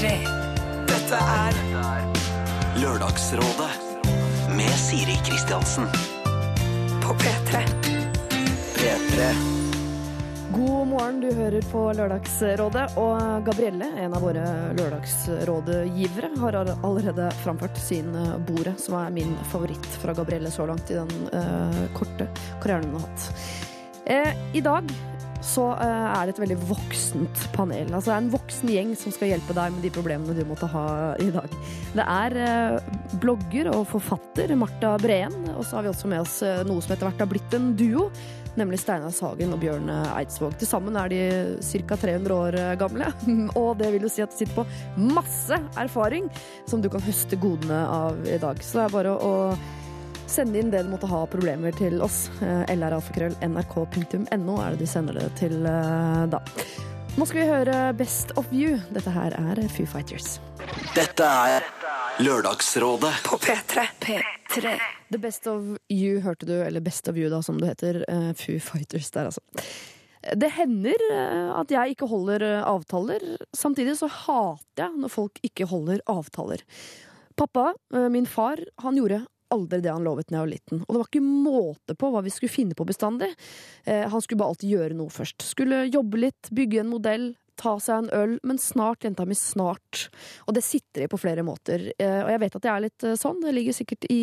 P3. Dette er Lørdagsrådet med Siri Kristiansen. på P3. P3. God morgen, du hører på Lørdagsrådet. Og Gabrielle, en av våre lørdagsrådgivere, har allerede framført sin eh, Bordet, som er min favoritt fra Gabrielle så langt i den uh, korte karrieren hun har hatt. Eh, I dag så eh, er det et veldig voksent panel. Altså det er en voksen gjeng som skal hjelpe deg med de problemene du måtte ha i dag. Det er eh, blogger og forfatter Marta Breen, og så har vi også med oss eh, noe som etter hvert har blitt en duo. Nemlig Steinar Sagen og Bjørn Eidsvåg. Til sammen er de ca. 300 år gamle. Og det vil jo si at de sitter på masse erfaring som du kan høste godene av i dag. Så det er bare å sende inn det du måtte ha problemer til oss. Eh, lralfakrøll.nrk.no er det du sender det til eh, da. Nå skal vi høre Best of You. Dette her er Foo Fighters. Dette er Lørdagsrådet. På P3. P3. The Best of You hørte du, eller Best of You da, som det heter. eh, Foo Fighters der, altså. Det hender at jeg ikke holder avtaler. Samtidig så hater jeg når folk ikke holder avtaler. Pappa, min far, han gjorde aldri det han lovet da jeg var liten. Og det var ikke måte på hva vi skulle finne på bestandig. Eh, Han skulle bare alltid gjøre noe først. Skulle jobbe litt, bygge en modell, ta seg en øl, men snart, jenta mi, snart. Og det sitter i på flere måter. Eh, Og jeg vet at jeg er litt eh, sånn, det ligger sikkert i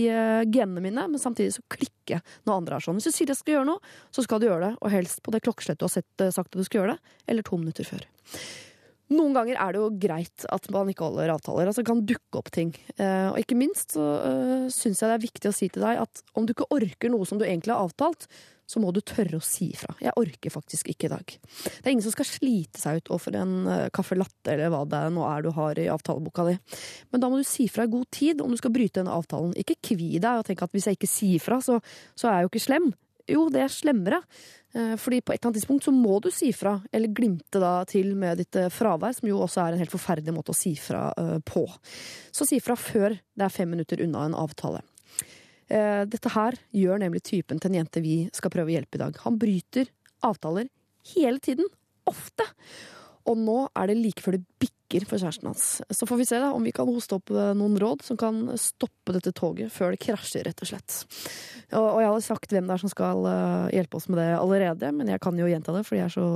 genene mine, men samtidig så klikker når andre er sånn. Hvis du sier jeg skal gjøre noe, så skal du gjøre det, og helst på det klokkeslett du har sett, sagt at du skal gjøre det, eller to minutter før. Noen ganger er det jo greit at man ikke holder avtaler. Altså kan dukke opp ting. Eh, og ikke minst så uh, syns jeg det er viktig å si til deg at om du ikke orker noe som du egentlig har avtalt, så må du tørre å si ifra. Jeg orker faktisk ikke i dag. Det er ingen som skal slite seg ut overfor en uh, caffè latte eller hva det nå er du har i avtaleboka di. Men da må du si fra i god tid om du skal bryte denne avtalen. Ikke kvi deg og tenke at hvis jeg ikke sier fra, så, så er jeg jo ikke slem. Jo, det er slemmere. Eh, Fordi på et eller annet tidspunkt så må du si fra, eller glimte da til med ditt eh, fravær, som jo også er en helt forferdelig måte å si fra eh, på. Så si fra før det er fem minutter unna en avtale. Dette her gjør nemlig typen til en jente vi skal prøve å hjelpe i dag. Han bryter avtaler hele tiden. Ofte. Og nå er det like før det bikker for kjæresten hans. Så får vi se da om vi kan hoste opp eh, noen råd som kan stoppe dette toget før det krasjer, rett og slett. Og, og jeg hadde sagt hvem det er som skal eh, hjelpe oss med det allerede, men jeg kan jo gjenta det, fordi jeg er så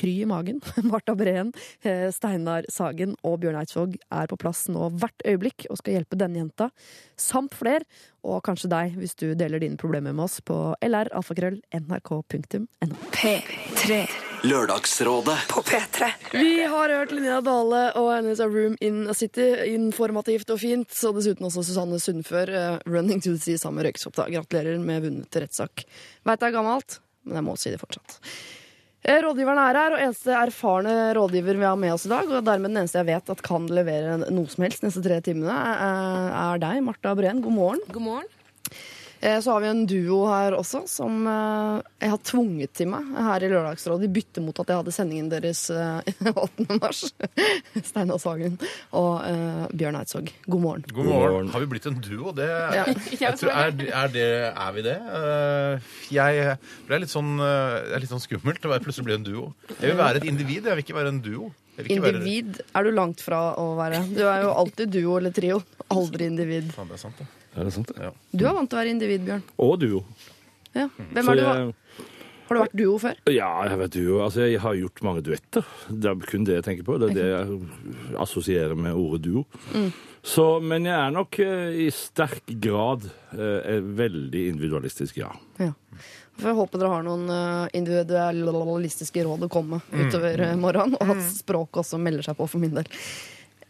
kry i magen. Marta Breen, eh, Steinar Sagen og Bjørn Eidsvåg er på plass nå hvert øyeblikk og skal hjelpe denne jenta, samt flere, og kanskje deg hvis du deler dine problemer med oss på lralfakrøll.nrk.no. P3. Lørdagsrådet. På P3. Vi har hørt Linnea Dale og hennes A Room in a City. Informativt og fint. Og dessuten også Susanne Sundfør, eh, Running to the Sea sammen med Røyksopptak. Gratulerer med vunnet rettssak. Veit det er gammelt, men jeg må si det fortsatt. Eh, Rådgiveren er her, og eneste erfarne rådgiver vi har med oss i dag, og dermed den eneste jeg vet at kan levere noe som helst neste tre timene, er er deg, Marta Breen. God morgen. God morgen. Eh, Så har vi en duo her også, som eh, jeg har tvunget til meg her i Lørdagsrådet, i bytte mot at jeg hadde sendingen deres eh, 8. mars. Steinar Sagen og eh, Bjørn Eidsvåg. God morgen. God morgen. Har vi blitt en duo? Det, Ja. jeg tror, er, er, det, er vi det? Eh, Jeg, ble litt sånn, eh, det er litt sånn skummelt å plutselig bli en duo. Jeg vil være et individ, jeg vil ikke være en duo. Individ være- Individ er du langt fra å være. Du er jo alltid duo eller trio. Aldri individ. Faen, det er sant, det. Er det sant? Ja. Du er vant til å være individ, Bjørn. Og duo. Ja. Hvem Så er du? jeg- Har du vært duo før? Ja, jeg vet duo. Altså, jeg har gjort mange duetter. Det er kun det jeg tenker på. Det er det jeg assosierer med ordet duo. Mm. Så, men jeg er nok eh, i sterk grad eh, veldig individualistisk, ja. Ja. Jeg håper dere har noen eh, individualistiske råd å komme med utover eh, morgenen, og at språket også melder seg på for min del.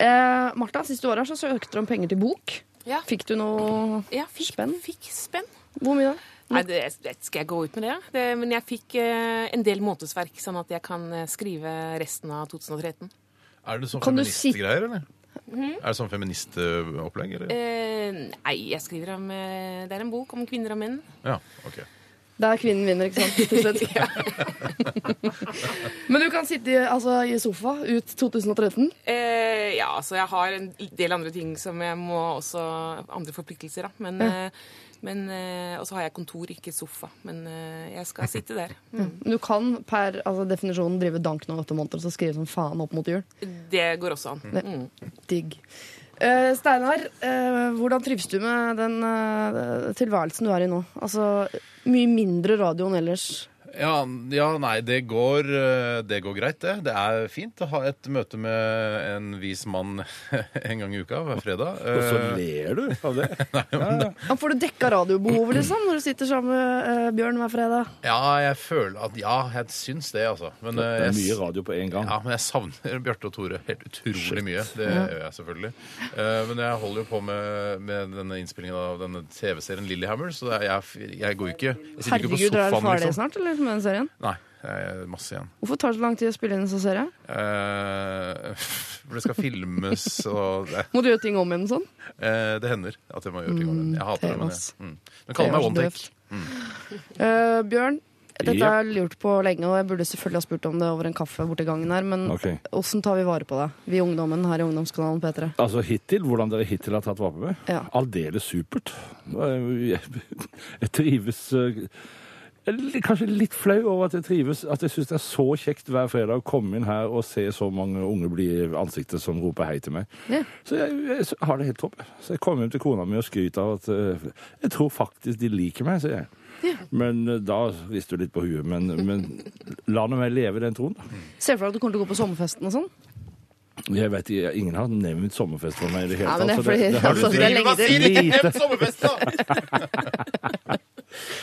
Eh, Martha, siste året så søkte du om penger til bok. Ja. Fikk du noe Ja, fikk Spenn? Fikk spenn. Hvor mye da? Nei, det, det skal jeg gå ut med det? det men jeg fikk eh, en del månedsverk, sånn at jeg kan eh, skrive resten av 2013. Er det sånn feministgreier, eller? Er det sånn feministopplegg, eller? Eh, nei, jeg skriver om eh, Det er en bok om kvinner og menn. Ja, ok. Der kvinnen vinner, ikke sant? Til slutt. Men du kan sitte i, altså, i sofa ut 2013. Eh, ja, altså jeg har en del andre ting som jeg må også Andre forpliktelser, da. Men eh, Men, eh, og så har jeg kontor, ikke sofa. Men eh, jeg skal sitte der. Mm. Du kan per altså, definisjonen drive dank nå åtte måneder og så skrive som faen opp mot jul. Det går også an. Mm. Digg. Uh, Steinar, uh, hvordan trives du med den uh, tilværelsen du er i nå? Altså, mye mindre radio enn ellers. Ja, ja, nei, det går, eh, det går greit, det. Det er fint å ha et møte med en vis mann en gang i uka, hver fredag. Og så Eh, ler du av det. Ja, får du dekka radiobehovet, liksom, når du sitter sammen med eh, Bjørn hver fredag? Ja, jeg føler at Ja, jeg syns det, altså. Men, Det er jeg, mye radio på en gang. Ja, men jeg savner Bjarte og Tore helt utrolig mye. Det gjør jeg selvfølgelig. Eh, men jeg holder jo på med, med denne innspillingen av denne TV-serien Lillehammer, så jeg, jeg går jo ikke Jeg sitter ikke på Herregud, dere er sofaen, liksom. snart, eller, med den serien? Nei, masse igjen. Hvorfor tar det så lang tid å spille inn en sånn serie? Eh, for det skal filmes, og det, Må du gjøre ting om igjen sånn? eh, det hender at jeg må gjøre ting om igjen. Jeg hater det, men jeg, mm. Men kaller meg one take. Mm. Eh, Bjørn, dette har jeg lurt på lenge, og jeg burde selvfølgelig ha spurt om det over en kaffe borti gangen her, men Ok. åssen tar vi vare på deg, vi ungdommen her i ungdomskanalen P3? Altså hittil, hvordan dere hittil har tatt vare på meg? Ja. Aldeles supert. Jeg, jeg trives Kanskje litt flau over at jeg trives. At jeg syns det er så kjekt hver fredag å komme inn her og se så mange unge bli ansiktet som roper hei til meg. Ja. Så jeg, jeg har det helt topp. Så jeg kommer hjem til kona mi og skryter av at uh, jeg tror faktisk de liker meg, sier jeg. Men eh, da rister du litt på huet. Men, men la nå meg leve den troen, da. Ser du for deg at du kommer til å gå på sommerfesten og sånn? Jeg vet, ikke, Ingen har nevnt sommerfest for meg i det hele Ja, tatt. men det er så fordi det har du altså, det er lenge til. Sommerfest, da!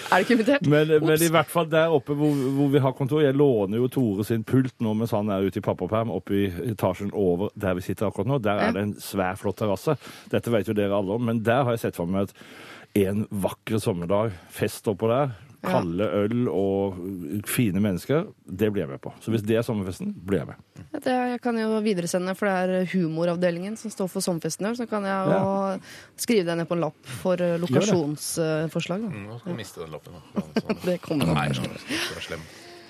Er det ikke invitert? Men, men i hvert fall der oppe hvor, hvor vi har kontor Jeg låner jo Tore sin pult nå mens han er ute i pappaperm, oppe i etasjen over der vi sitter akkurat nå. Der er det en svær, flott terrasse. Dette vet jo dere alle om, men der har jeg sett for meg at en vakker sommerdag, fest oppå der, Ja. Kalde øl og fine mennesker, det blir jeg med på. Så hvis det er sommerfesten, blir jeg med. Det jeg kan jo videresende, for det er humoravdelingen som står for sommerfesten i år, så kan jeg jo skrive det ned på en lapp for eh, lokasjonsforslag. Nå skal du miste den lappen. da. Sånn. Det kommer nok. sånn.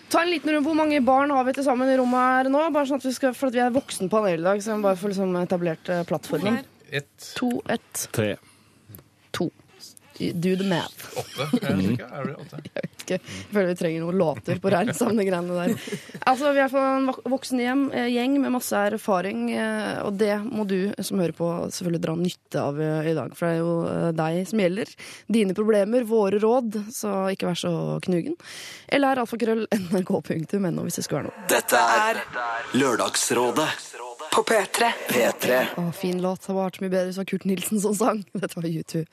Ta en liten runde. Hvor mange barn har vi til sammen i rommet her nå? Bare sånn at vi skal, For at vi er voksen panel i dag, så vi bare får liksom etablert eh, plattformen. Ett, To, ett, Tre. to. Do the math. åtte. Jeg vet ikke, er det åtte? Jeg vet ikke. Jeg føler vi trenger noen låter på regne sammen de greiene der. Altså, Vi er fra en voksen hjem, eh, gjeng med masse erfaring, eh, og det må du som hører på selvfølgelig dra nytte av eh, i dag. For det er jo deg som gjelder. Dine problemer, våre råd, så ikke vær så knugen. Eller er alfakrøll nrk.no hvis det skulle være noe. Dette er Lørdagsrådet På P3. P3. Å, fin låt. Det har vært mye bedre hvis det var Kurt Nilsen som sang. Dette var U2.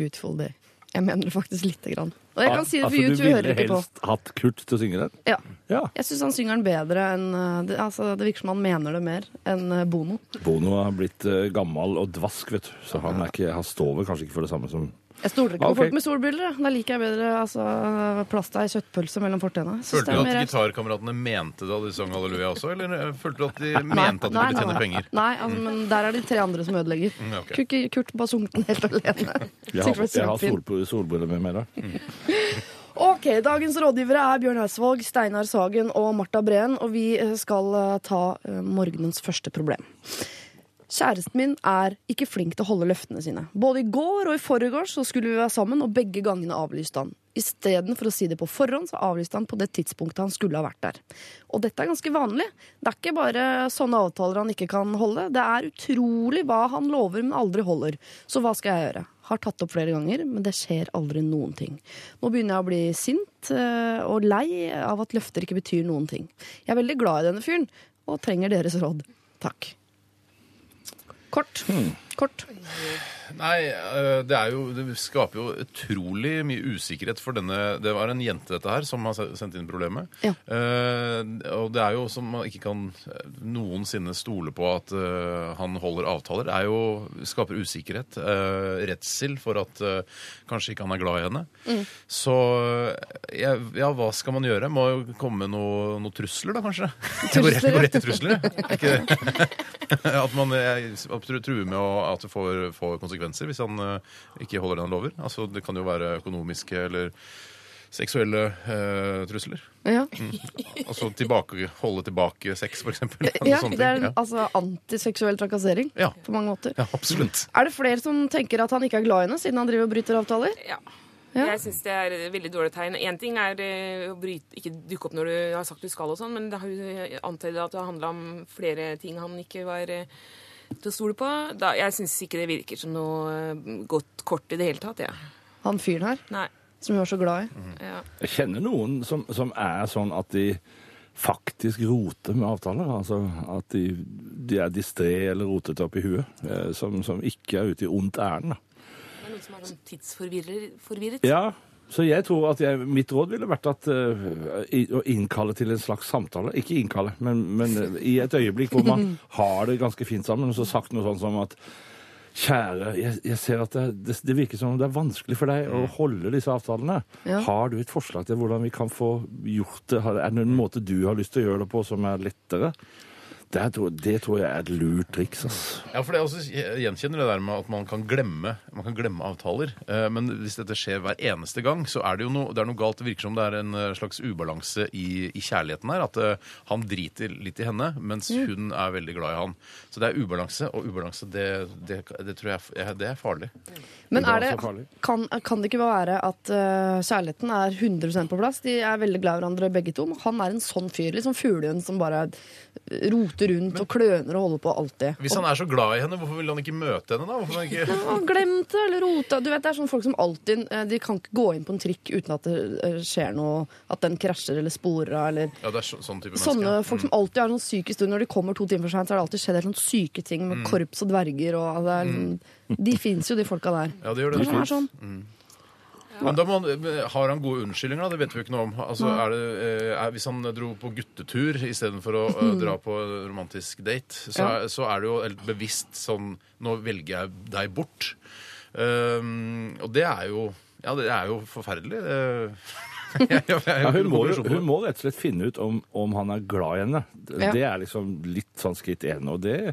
Beautiful Day. Jeg mener det faktisk lite grann. Og jeg kan si det, for altså, du U2 ville hører ikke på. helst hatt Kurt til å synge den? Ja. Ja. Jeg syns han synger den bedre enn eh, det, altså, det virker som han mener det mer enn eh, Bono. Bono har blitt uh, gammel og dvask, vet du. Så han, ikke, han står vel kanskje ikke for det samme som Jeg stoler ikke på folk med solbriller. Da liker jeg bedre altså, plasta i kjøttpølse mellom fortenna. Følte du at mer- gitarkameratene mente det da de sang Halleluja også, eller eh, følte du at de mente at de ville tjene penger? Nei, altså, men der er de tre andre som ødelegger. Mm, ok. Kurt, Kurt bare sunget den helt alene. Jeg har, jeg har sol, solbriller med meg da. Ok, Dagens rådgivere er Bjørn Eidsvåg, Steinar Sagen og Marta Breen. Og vi eh, skal eh, ta morgenens første problem. Kjæresten min er ikke flink til å holde løftene sine. Både i går og i forgårs skulle vi være sammen, og begge gangene avlyste han. Istedenfor å si det på forhånd, så avlyste han på det tidspunktet han skulle ha vært der. Og dette er ganske vanlig. Det er ikke bare sånne avtaler han ikke kan holde. Det er utrolig hva han lover, men aldri holder. Så hva skal jeg gjøre? Har tatt opp flere ganger, men det skjer aldri noen ting. Nå begynner jeg å bli sint eh, og lei av at løfter ikke betyr noen ting. Jeg er veldig glad i denne fyren, og trenger deres råd. Takk. Kort. Kort. Nei, øh, det er jo Det skaper jo utrolig mye usikkerhet for denne Det var en jente, dette her, som har sendt inn problemet. Ja. Eh, og det er jo som man ikke kan eh, noensinne stole på at eh, han holder avtaler. Det er jo skaper usikkerhet. eh, redsel for at eh, kanskje ikke han er glad i henne. Mm. Så eh, ja, hva skal man gjøre? Må jo komme med noe, noen trusler, da, kanskje? Jeg går rett, Trusler, ja. går rett til trusler, jeg. Er? At man eh, absolutt truer med å, at det får, får konsekvenser hvis han eh, ikke holder det han lover. Altså, det kan jo være økonomiske eller seksuelle eh, trusler. Ja, Altså tilbake, holde tilbake sex, for eksempel. ja det er en, altså antiseksuell trakassering Ja. på mange måter. ja, absolutt. Er det flere som tenker at han ikke er glad i henne, siden han driver og bryter avtaler? Ja. Ja. Jeg syns det er et veldig dårlig tegn. Én ting er eh, å bryte, ikke dukke opp når du har sagt du skal, og sånn, men det har jo antydet at det handla om flere ting han ikke var eh, til å stole på. Da, jeg syns ikke det virker som noe eh, godt kort i det hele tatt. Ja. Han fyren her, Nei. som hun var så glad i. Ja. Jeg kjenner noen som, som er sånn at de faktisk roter med avtaler. Altså at de, de er distré eller rotete i huet. eh, Som, som ikke er ute i ondt ærend. Er noen som er sånn tidsforvirret. Ja, så jeg tror at jeg, mitt råd ville vært at uh, i, å innkalle til en slags samtale. Ikke innkalle, men, men uh, i et øyeblikk hvor man har det ganske fint sammen, og så sagt noe sånn som at Kjære, jeg, jeg ser at det, det, det virker som om det er vanskelig for deg å holde disse avtalene. Ja. Har du et forslag til hvordan vi kan få gjort det? Er det en måte du har lyst til å gjøre det på som er lettere? Det, tror- det tror jeg er et lurt triks. ass. Ja, for det er også, Jeg gjenkjenner det der med at man kan glemme, man kan glemme avtaler. Eh, Men hvis dette skjer hver eneste gang, så er det jo noe, det er noe galt. Det virker som det er en eh, slags ubalanse i, i kjærligheten her. At eh, han driter litt i henne, mens hun er veldig glad i han. Så det er ubalanse, og ubalanse, det, det, det tror jeg er- det er farlig. Men er det, kan, kan det ikke være at eh, kjærligheten er 100% på plass? De er veldig glad i hverandre begge to. Han er en sånn fyr, liksom fuglen som bare roter rundt og kløner og holder på alltid. Hvis han er så glad i henne, hvorfor vil han ikke møte henne da? Hvorfor han ikke... ja, og glemt eller rota. Du vet, det er sånne folk som alltid eh, De kan ikke gå inn på en trikk uten at det eh, skjer noe, at den krasjer eller sporer av, eller Ja, det er så, sånn type Sånne folk folk som alltid har sånn syke stunder, Når de kommer to timer for seint, så har det alltid skjedd helt syke ting med korps og dverger. Og det er, mm. De fins jo, de folka der. Ja, det gjør det. Er sånn. Men da må han, har han gode unnskyldninger, da? Det vet vi jo ikke noe om. Altså, er det, eh, er, hvis han dro på guttetur istedenfor å eh, dra på romantisk date, så, er, så er det jo helt bevisst sånn Nå velger jeg deg bort. Um, og det er jo Ja, det er jo forferdelig. Det- Jeg- jeg- jeg- Ja, hun, må, hun må rett og slett finne ut om, om han er glad i henne. Ja. Det er liksom litt sånn skritt én. Og det eh,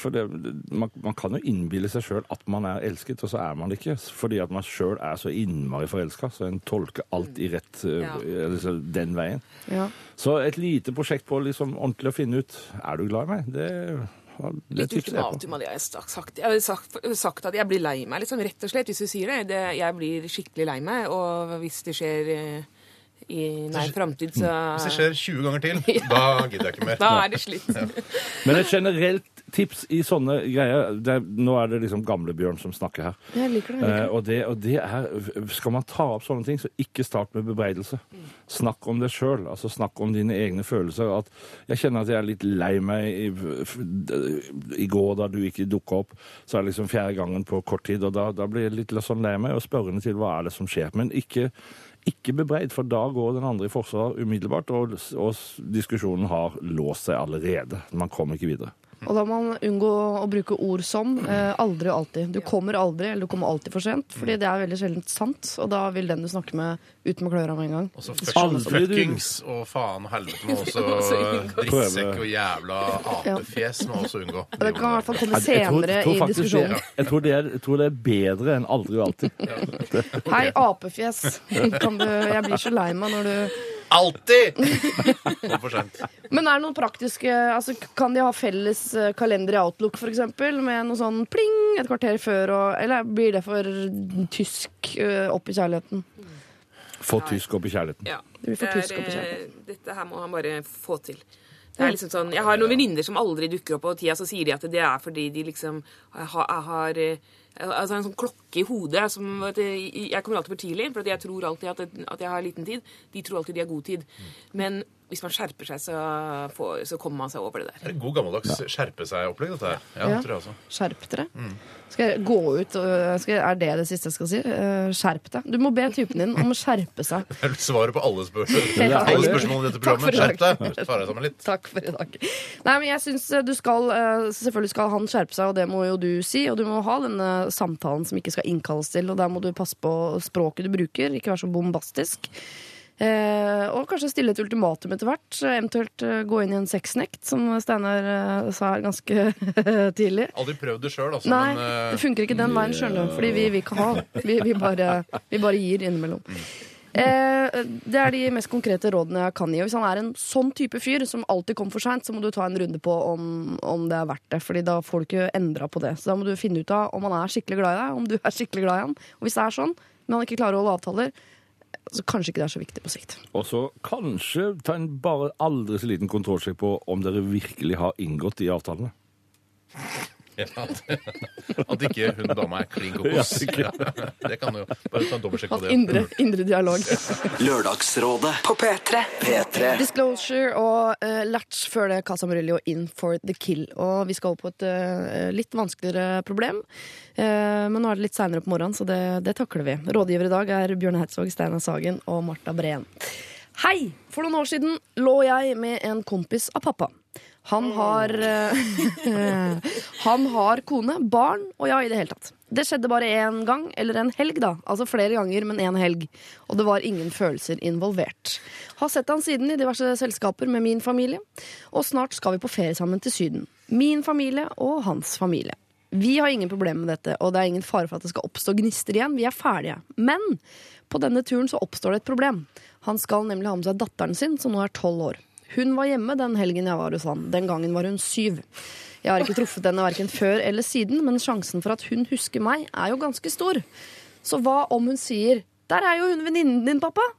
For det, man, man kan jo innbille seg sjøl at man er elsket, og så er man det ikke. Fordi at man sjøl er så innmari forelska, så en tolker alt i rett eh, Ja. eller den veien. Ja. Så et lite prosjekt på liksom ordentlig å finne ut er du glad i meg. Det, Litt ultimatum hadde jeg sagt. Jeg hadde sagt, sagt at jeg blir lei meg, liksom, rett og slett, hvis du sier det. det. Jeg blir skikkelig lei meg, og hvis det skjer eh, i nær framtid, så Hvis det skjer 20 ganger til, da gidder jeg ikke mer. Da er det slitt. Men et generelt tips i sånne greier det, Nå er det liksom gamlebjørn som snakker her. Jeg liker det. Jeg Eh, liker det. og, det, og det er Skal man ta opp sånne ting, så ikke start med bebreidelse. Snakk om det sjøl. Altså snakk om dine egne følelser. At jeg kjenner at jeg er litt lei meg i, i går da du ikke dukka opp. Så er det liksom fjerde gangen på kort tid, og da, da blir jeg litt sånn lei meg og spørrende til hva er det som skjer. Men ikke ikke bebreid, for da går den andre i forsvar umiddelbart, og, og diskusjonen har låst seg allerede. Man kommer ikke videre. Og da må man unngå å bruke ord som eh, aldri og alltid. Du kommer aldri, eller du kommer alltid for sent. Fordi det er veldig sjelden sant, og da vil den du snakker med, ut med klørne med en gang. Og så Aldri fuckings og faen og helvete må også drittsekk og jævla apefjes må også unngå. Og det kan i hvert fall komme Jeg tror- senere tror i det- diskusjonen. Jeg tror, det er, jeg tror det er bedre enn aldri og alltid. Hei, apefjes. Kan du, jeg blir så lei meg når du Alltid! For sent. Men er det noen praktiske altså, Kan de ha felles eh, kalender i Outlook, for eksempel, med noe sånn pling et kvarter før, og, eller blir det for tysk eh, opp i kjærligheten? Få tysk opp i kjærligheten. Ja. Det blir for Det tysk opp i er, kjærligheten. eh, dette her må han bare få til. Det er liksom sånn, Jeg har noen venninner som aldri dukker opp på tida, så sier de at det er fordi de liksom har, har eh, altså en sånn klokke i hodet som at jeg, jeg kommer alltid for tidlig, for jeg tror alltid at, at jeg har liten tid. De tror alltid de har god tid. Men hvis man skjerper seg, så, får, så kommer man seg over det der. Det er en god gammeldags skjerpe seg-opplegg, dette her. Ja, Ja. tror jeg også. Skjerp dere. Skal jeg gå ut og skal, Er det det siste jeg skal si? Eh, skjerp deg. Du må be typen din om å skjerpe seg. Det er svaret på alle, spørsmål, Ja. alle spørsmålene i dette programmet. Skjerp deg! Sammen litt. Takk for i dag. Nei, men jeg syns du skal Selvfølgelig skal han skjerpe seg, og det må jo du si. Og du må ha denne samtalen som ikke skal innkalles til, og der må du passe på språket du bruker. Ikke være så bombastisk. Eh, og kanskje stille et ultimatum etter hvert. Eventuelt eh, gå inn i en sexnekt, som Steinar eh, sa her ganske tidlig. Aldri prøvd det sjøl, altså. Nei, men det funker ikke den veien, skjønner du. Fordi vi vil ikke ha. Vi, vi, bare, vi bare gir innimellom. Eh, det er de mest konkrete rådene jeg kan gi. Og hvis han er en sånn type fyr som alltid kommer for seint, så må du ta en runde på om, om det er verdt det. Fordi da får du ikke endra på det. Så da må du finne ut av om han er skikkelig glad i deg, om du er skikkelig glad i han. Og hvis det er sånn, men han ikke klarer å holde avtaler, så kanskje ikke det er så viktig på sikt. Og så kanskje ta en bare aldri så liten kontrollsjekk på om dere virkelig har inngått de avtalene. Ja, at, at ikke hun dama er klin kokos. Ja, Ja, det kan du jo bare ta en dobbeltsjekk på det. indre, indre dialog. Lørdagsrådet På P3. P3 Disclosure og uh, Latch før det Casa Murillo In for the Kill. Og vi skal over på et uh, litt vanskeligere problem. Uh, men nå er det litt seinere på morgenen, så det, det takler vi. Rådgiver i dag er Bjørn Hertzog, Steinar Sagen og Marta Breen. Hei! For noen år siden lå jeg med en kompis av pappa. Han har eh, Han har kone, barn og ja, i det hele tatt. Det skjedde bare én gang, eller en helg, da. Altså flere ganger, men én helg. Og det var ingen følelser involvert. Har sett han siden i diverse selskaper med min familie, og snart skal vi på ferie sammen til Syden. Min familie og hans familie. Vi har ingen problemer med dette, og det er ingen fare for at det skal oppstå gnister igjen. Vi er ferdige. Men på denne turen så oppstår det et problem. Han skal nemlig ha med seg datteren sin, som nå er tolv år. Hun var hjemme den helgen jeg var hos han. Den gangen var hun syv. Jeg har ikke truffet henne verken før eller siden, men sjansen for at hun husker meg, er jo ganske stor. Så hva om hun sier 'Der er jo hun venninnen din, pappa'?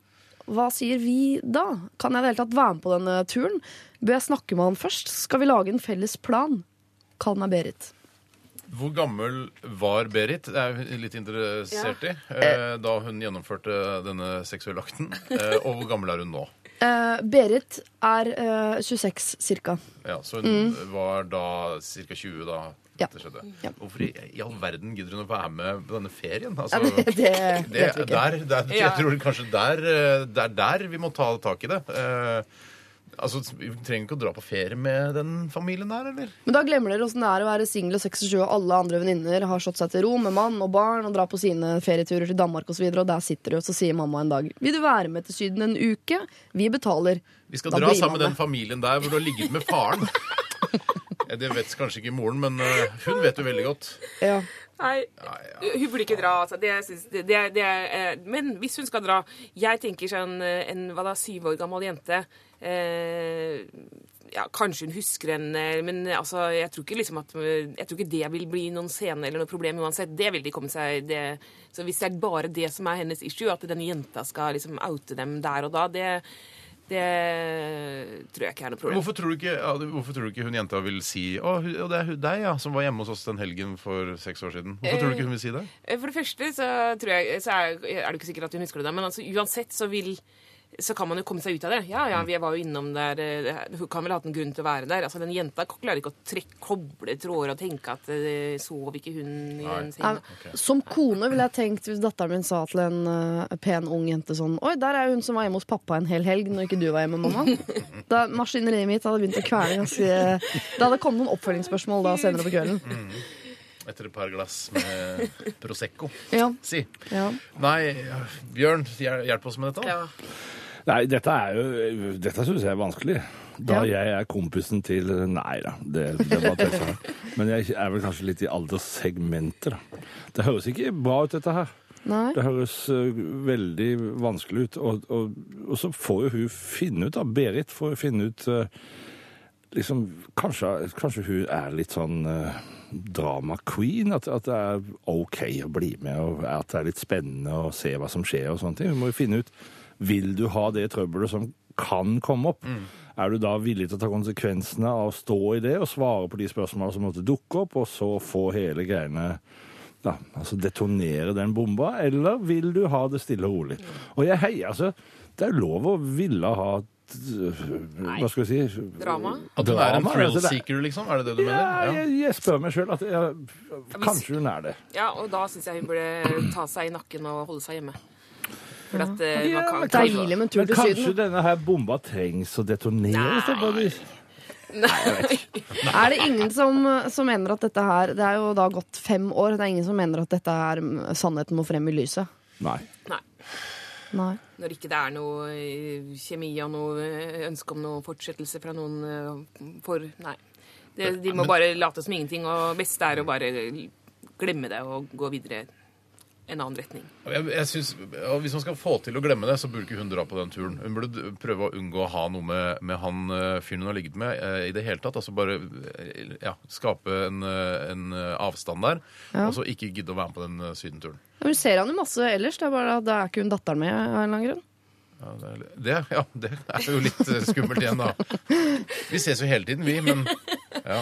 Hva sier vi da? Kan jeg i det hele tatt være med på denne turen? Bør jeg snakke med han først? Skal vi lage en felles plan? Kall meg Berit. Hvor gammel var Berit? Det er jeg litt interessert i. Eh, da hun gjennomførte denne seksuelle akten. Eh, og hvor gammel er hun nå? Eh, Berit er uh, 26 cirka. Ja, Så hun var da ca. 20 da Mm. Ja. dette skjedde. Ja. Hvorfor i, i all verden gidder hun å være med på denne ferien? Ja, Altså, det, det det, ikke. der, der, Ja. Jeg tror kanskje der, eh, det er der vi må ta tak i det. Eh, altså, Vi trenger ikke å dra på ferie med den familien der, eller? Men da glemmer dere åssen det er å være singel og 26 og alle andre venninner har slått seg til ro med mann og barn og drar på sine ferieturer til Danmark osv., og, så videre, og der sitter du, og så sier mamma en dag Vil du være med til Syden en uke? Vi betaler. Vi skal Da dra sammen med den familien der hvor du har ligget med faren. Det vet kanskje ikke moren, men eh, hun vet jo veldig godt. Ja. Nei, hun burde ikke dra. Altså. Det, synes, det, det, eh, men hvis hun skal dra Jeg tenker sånn eh, en hva da, syv år gammel jente eh, ja, Kanskje hun husker henne, men altså, jeg tror ikke liksom at Jeg tror ikke det vil bli noen scene eller noe problem uansett. Det vil de komme seg det, Så hvis det er bare det som er hennes issue, at den jenta skal liksom oute dem der og da, det, det tror jeg ikke er noe problem. Hvorfor tror, du ikke, ja, hvorfor tror du ikke hun jenta vil si Å, hu- og det er hun- deg, ja, som var hjemme hos oss den helgen for seks år siden? Hvorfor tror du ikke hun vil si det? Eh, For det første så, tror jeg, så er, er det ikke sikkert at hun husker det, da, men altså, uansett så vil så kan man jo komme seg ut av det. Ja, ja, vi var jo innom der eh, Hun kan vel ha hatt en grunn til å være der. Altså, Den jenta klarer ikke å trekke, koble tråder og tenke at eh, sov ikke hun i Nei. en seng? Ja, Som kone ville jeg tenkt hvis datteren min sa til en uh, pen ung jente sånn Oi, der er hun som var hjemme hos pappa en hel helg når ikke du var hjemme, mamma. Da Maskineriet mitt hadde begynt å kvele ganske Det hadde kommet noen oppfølgingsspørsmål da senere på kvelden. Etter et par glass med Prosecco. Ja, Si. ja. Nei, Bjørn, hjelp oss med dette. Ja. Nei, dette er jo Dette syns jeg er vanskelig. Da Ja. jeg er kompisen til Nei da, det, det var tøft. Men jeg er vel kanskje litt i alderssegmentet, da. Det høres ikke bra ut, dette her. Nei. Det høres uh, veldig vanskelig ut. Og, og, og så får jo hun finne ut, da. Berit får jo finne ut uh, liksom, kanskje, kanskje hun er litt sånn uh, drama queen? At, at det er OK å bli med, og at det er litt spennende å se hva som skjer og sånne ting. Hun må jo finne ut Vil du ha det trøbbelet som kan komme opp? Er du da villig til å ta konsekvensene av å stå i det og svare på de spørsmålene som måtte dukke opp, og så få hele greiene da, altså detonere den bomba, eller vil du ha det stille og rolig? Og jeg heier, altså. Det er lov å ville ha Hva skal vi si? Drama? At hun er en altså, det- seeker, liksom? Er det det du Ja, mener? jeg, jeg spør meg sjøl at kanskje hun er det. ja, og da syns jeg hun burde ta seg i nakken og holde seg hjemme. For at eh, Ja, man kan Deilig med en tur Men til kanskje Syden. denne her bomba trengs å detoneres? da, på et vis? Er det ingen som, som mener at dette her Det er jo da gått fem år. Det er ingen som mener at dette her sannheten må frem i lyset. Nei. Nei. Nei. Når ikke det er noe eh, kjemi og noe eh, ønske om noe fortsettelse fra noen eh, for Nei. Det, de må bare late som ingenting, og best er å bare glemme det og gå videre. En annen retning. Jeg, jeg synes, ja, Hvis man skal få til å glemme det, så burde ikke hun dra på den turen. Hun burde prøve å unngå å ha noe med, med han eh, fyren hun har ligget med eh, i det hele tatt. Altså bare eh, ja, skape en, eh, en avstand der, Ja. og så ikke gidde å være med på den sydenturen. sydenturen. Hun ser han jo masse ellers, det er bare at da er ikke hun datteren med av en eller annen grunn. Ja, det, ja, det er jo litt skummelt igjen, da. Vi ses jo hele tiden, vi, men ja.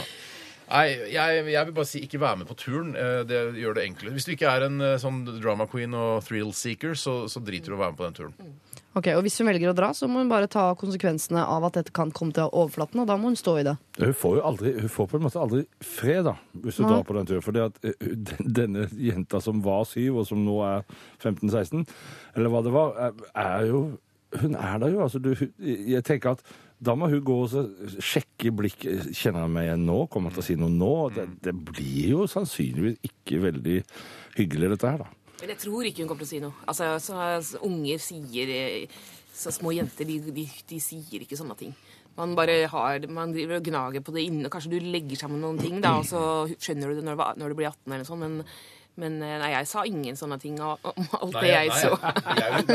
Nei, jeg, jeg vil bare si ikke være med på turen. Eh, Det gjør det enklere. Hvis du ikke er en eh, sånn drama queen og thrill seeker, så, så driter du i å være med på den turen. Ok, og Hvis hun velger å dra, så må hun bare ta konsekvensene av at dette kan komme til overflaten, og da må hun stå i det. Hun får jo aldri, hun får på en måte aldri fred da, hvis du Nei. drar på den turen. Fordi at eh, den- denne jenta som var syv, og som nå er 15-16, eller hva det var, er, er jo Hun er der jo. altså du, Jeg tenker at da må hun gå og sjekke blikk. Kjenner han meg igjen nå? Kommer han til å si noe nå? Det, det blir jo sannsynligvis ikke veldig hyggelig, dette her, da. Men jeg tror ikke hun kommer til å si noe. Altså, så, så Unger sier eh, Så små jenter, de, de, de sier ikke sånne ting. Man bare har, man driver og gnager på det inne. Kanskje du legger sammen noen ting, da, og så skjønner du det når, når du blir 18 eller noe Men, men eh, nei, jeg sa ingen sånne ting om alt alt det jeg så. Jeg,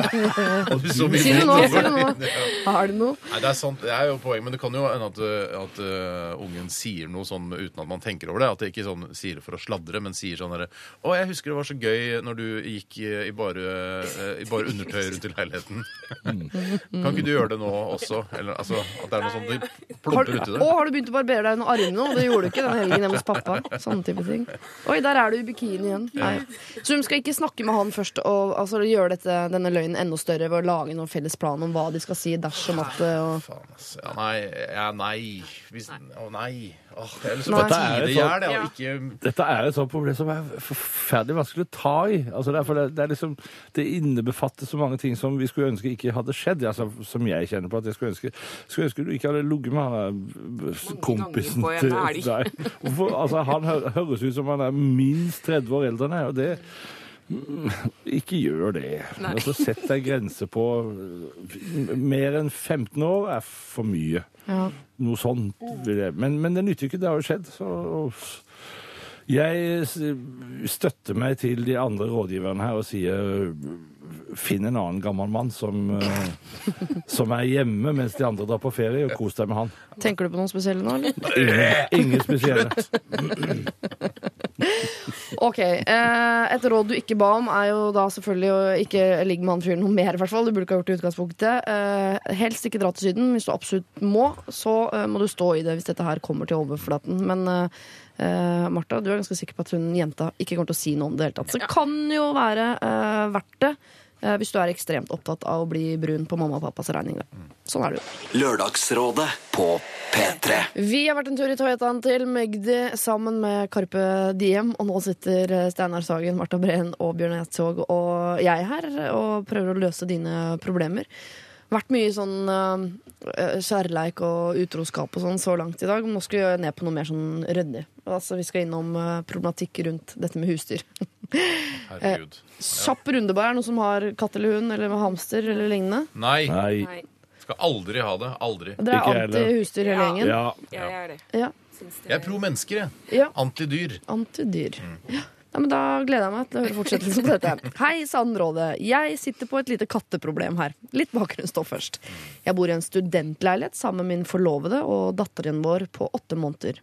du så Si det nå, si det nå. Har du noe? Nei, Det er sant, det er jo poeng, men det kan jo hende at, at uh, ungen sier noe sånn uten at man tenker over det. At de ikke sånn, sier det for å sladre, men sier sånn herre Å, jeg husker det var så gøy når du gikk i, bare, uh, i bare undertøy rundt i leiligheten. kan ikke du gjøre det nå også? Eller altså, at det er noe sånt det Har, plumper uti å, har du begynt å barbere deg under armene nå? Det gjorde du ikke den helgen hjemme hos pappa. Sånne type ting. Oi, der er du i bikini igjen. Så hun skal ikke snakke med han først og altså, gjøre dette, denne løgnen enda større ved å lage noen felles plan om hva de skal si dersom at og... Ja, nei. Ja, nei. Hvis, å, nei. Åh, lyst Nei. Dette er tie det. Ikke Dette er et sånt problem som er forferdelig vanskelig å ta i. Altså derfor det, det, er liksom, det innebefatter så mange ting som vi skulle ønske ikke hadde skjedd. Altså, som jeg kjenner på at jeg skulle ønske Skulle ønske du ikke hadde ligget med han kompisen til deg. Hvorfor, altså, han hø høres ut som han er minst 30 år eldre deg, og det ikke gjør det. Nei. Altså, sett deg grense på Mer enn 15 år er for mye. Ja. Noe sånt. Men, men det nytter ikke, det har jo skjedd. Så jeg støtter meg til de andre rådgiverne her og sier finn en annen gammel mann som, eh, som er hjemme mens de andre drar på ferie, og kos deg med han. Tenker du på noen spesielle nå, eller? Ingen, ingen spesielle. Ok, eh, Et råd du ikke ba om, er jo da selvfølgelig å ikke ligge med han fyren noe mer. i hvert fall. Du burde ikke ha gjort det i utgangspunktet. Eh, helst ikke dra til Syden. Hvis du absolutt må, så må du stå i det hvis dette her kommer til overflaten. Men eh, eh, Martha, du er ganske sikker på at hun jenta ikke kommer til å si noe om det hele tatt. Så det kan jo være uh, verdt det. Uh, Hvis du er ekstremt opptatt av å bli brun på mamma og pappas regning. Da. Sånn er det jo. Lørdagsrådet på P3. Vi har vært en tur i Toyotaen til Magdi sammen med Karpe Diem, og nå sitter Steinar Sagen, Marta Breen og Bjørn Eidsvåg og jeg her og prøver å løse dine problemer. Vært mye sånn uh, kjærleik og utroskap og sånn så langt i dag. Nå skal vi ned på noe mer sånn ryddig. Altså, vi skal innom uh, problematikk rundt dette med husdyr. Herregud. Kjapp runde bare. Er det noen som har katt eller hund eller hamster eller lignende? Nei. Nei. Skal aldri ha det. Aldri. Dere er anti-husdyr hele Ja. gjengen? Ja. jeg er det. Ja. Syns det Jeg er pro mennesker, jeg. ja. Antidyr. Antidyr. Ja. Ja, men Da gleder jeg meg til å høre fortsettelsen på dette. Hei, Sandrådet. Jeg sitter på et lite katteproblem her. Litt bakgrunnsstoff først. Jeg bor i en studentleilighet sammen med min forlovede og datteren vår på åtte måneder.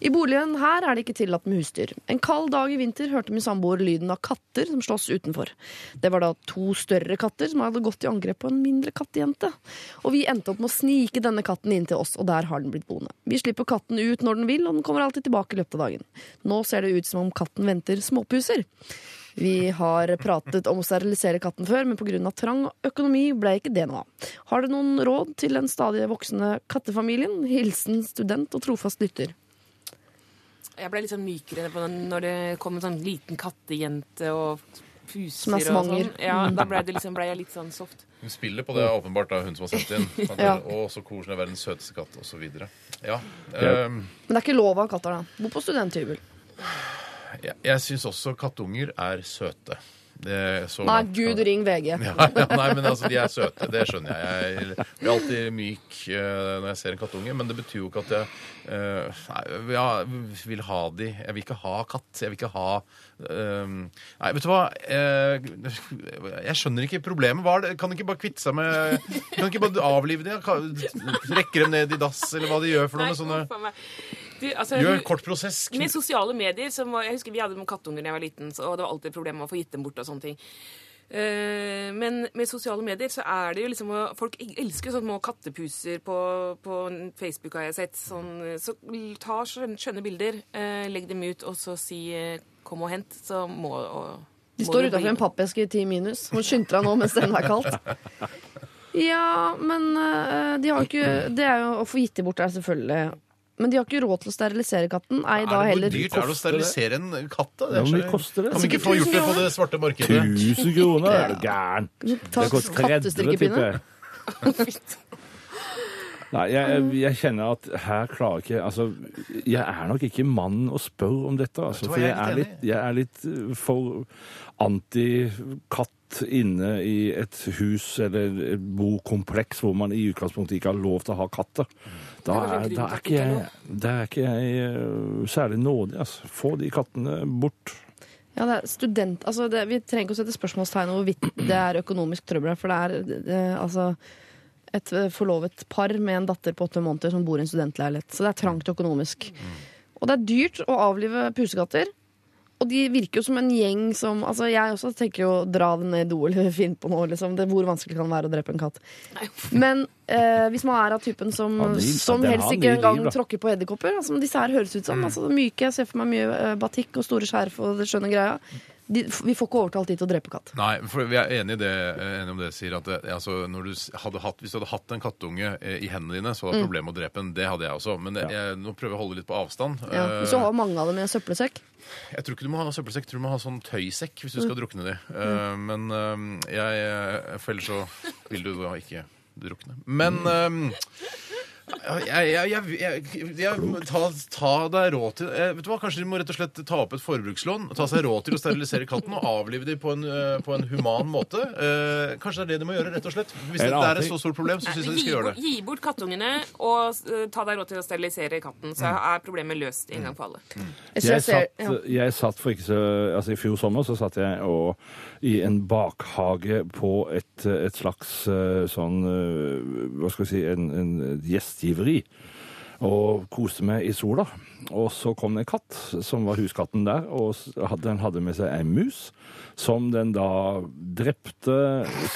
I boligen her er det ikke tillatt med husdyr. En kald dag i vinter hørte min samboer lyden av katter som slåss utenfor. Det var da to større katter som hadde gått i angrep på en mindre kattejente. Og vi endte opp med å snike denne katten inn til oss, og der har den blitt boende. Vi slipper katten ut når den vil, og den kommer alltid tilbake i løpet av dagen. Nå ser det ut som om katten venter småpuser. Vi har pratet om å sterilisere katten før, men pga. trang økonomi ble ikke det noe av. Har du noen råd til den stadig voksende kattefamilien? Hilsen student og trofast lytter. Jeg ble litt sånn mykere på den når det kom en sånn liten kattejente og puser Som er og sånn. Ja, da ble, det liksom, ble jeg litt sånn soft. Hun spiller på det, åpenbart, da, hun som har sendt inn. Ja. Å, så koselig, verdens søteste katt, osv. Ja. Ja. ehm, Men det er ikke lov av katter, da. Bo på studenthybel. Jeg jeg syns også kattunger er søte. Det, så Nei, langt gud, ring VG. Ja, ja, nei, men altså, de er søte. Det skjønner jeg. Jeg blir alltid myk uh, når jeg ser en kattunge, men det betyr jo ikke at jeg uh, nei, ja, vil ha de. Jeg vil ikke ha katt. Jeg vil ikke ha uh, Nei, vet du hva? Eh, jeg skjønner ikke problemet. Hva er det? Kan de ikke bare kvitte seg med Kan de ikke bare avlive dem? Rekke dem ned i dass, eller hva de gjør for noe? med sånne Du, altså, Gjør en kort prosess. Med sosiale medier som var, Jeg husker vi hadde med kattunger da jeg var liten, så, og det var alltid et problem med å få gitt dem bort og sånne ting. Eh, men med sosiale medier så er det jo liksom Folk elsker sånne små kattepuser på, på Facebook, har jeg sett. Sånn, så ta skjønne, bilder, eh, legg dem ut, og så si eh, 'kom og hent', så må og, De står utafor en pappeske i ti minus. Må skynder deg nå mens det ennå er kaldt. Ja, men de har jo ikke Det er jo å få gitt dem bort, er selvfølgelig Men de har ikke råd til å sterilisere katten. Ei, da Er det, heller hvor dyrt er det å sterilisere en katt? da? Ja, mye koster det? Kan vi ikke få gjort det på det svarte markedet? 1000 kroner, er du gæren? Ta Det koster 30, kattestrikkepinne. tipper jeg. Nei, jeg, jeg kjenner at her klarer ikke Altså, jeg er nok ikke mannen å spørre om dette, altså. Du hva, For jeg jeg er er litt litt, jeg er litt for antikatt inne i et hus eller et bokompleks hvor man i utgangspunktet ikke har lov til å ha katter. Da er da er ikke det jeg, da er ikke jeg særlig nådig, altså. Få de kattene bort. Ja, det er student... Altså, det, vi trenger ikke å sette spørsmålstegn over hvorvidt det er økonomisk trøbbel, for det er det, altså et eh, forlovet par med en datter på åtte måneder som bor i en studentleilighet. Så det er trangt økonomisk. Og det er dyrt å avlive pusekatter. Og de virker jo som en gjeng som Altså, jeg også tenker jo dra den ned i do eller finne på noe, liksom. Det, hvor vanskelig kan det være å drepe en katt? Men eh, hvis man er av typen som, Ja, de- som helst ikke engang tråkker på edderkopper, altså, disse her høres ut som. Altså, myke, jeg ser for meg mye eh, batikk og store skjerf og det skjønne greia. De, vi får ikke overtalt de til å drepe katt. Nei, for vi er enige, det, eh, enige om det, sier at det, altså, når du hadde hatt, Hvis du hadde hatt en kattunge eh, i hendene dine, så var det Mm. problem med å drepe den. Det hadde jeg også. Men jeg, jeg, nå prøver jeg å holde litt på avstand. Ja. Eh, Hvis du har mange av dem i en søppelsekk. Jeg tror ikke du må ha søppelsekk, jeg tror du må ha sånn tøysekk hvis du Mm. skal drukne de. Mm. men eh, jeg eh, For ellers så vil du da ikke drukne. Men eh, jeg, jeg, jeg, jeg, jeg ta, ta deg råd til eh, Vet du hva, Kanskje de må rett og slett ta opp et forbrukslån, ta seg råd til å sterilisere katten og avlive dem på en, eh, på en human måte. Eh, kanskje det er det de må gjøre, rett og slett. Hvis det, er et så stort problem, så syns jeg de skal gjøre det. gi bort kattungene og eh, ta deg råd til å sterilisere katten, så Mm. er problemet løst en gang for alle. Jeg satt, jeg satt for ikke så Altså i fjor sommer så satt jeg og, i en bakhage på et, et slags eh, sånn eh, Hva skal vi si En, en gjestgiveri. Og koste meg i sola. Og så kom det en katt, som var huskatten der, og den hadde med seg ei mus. Som den da drepte,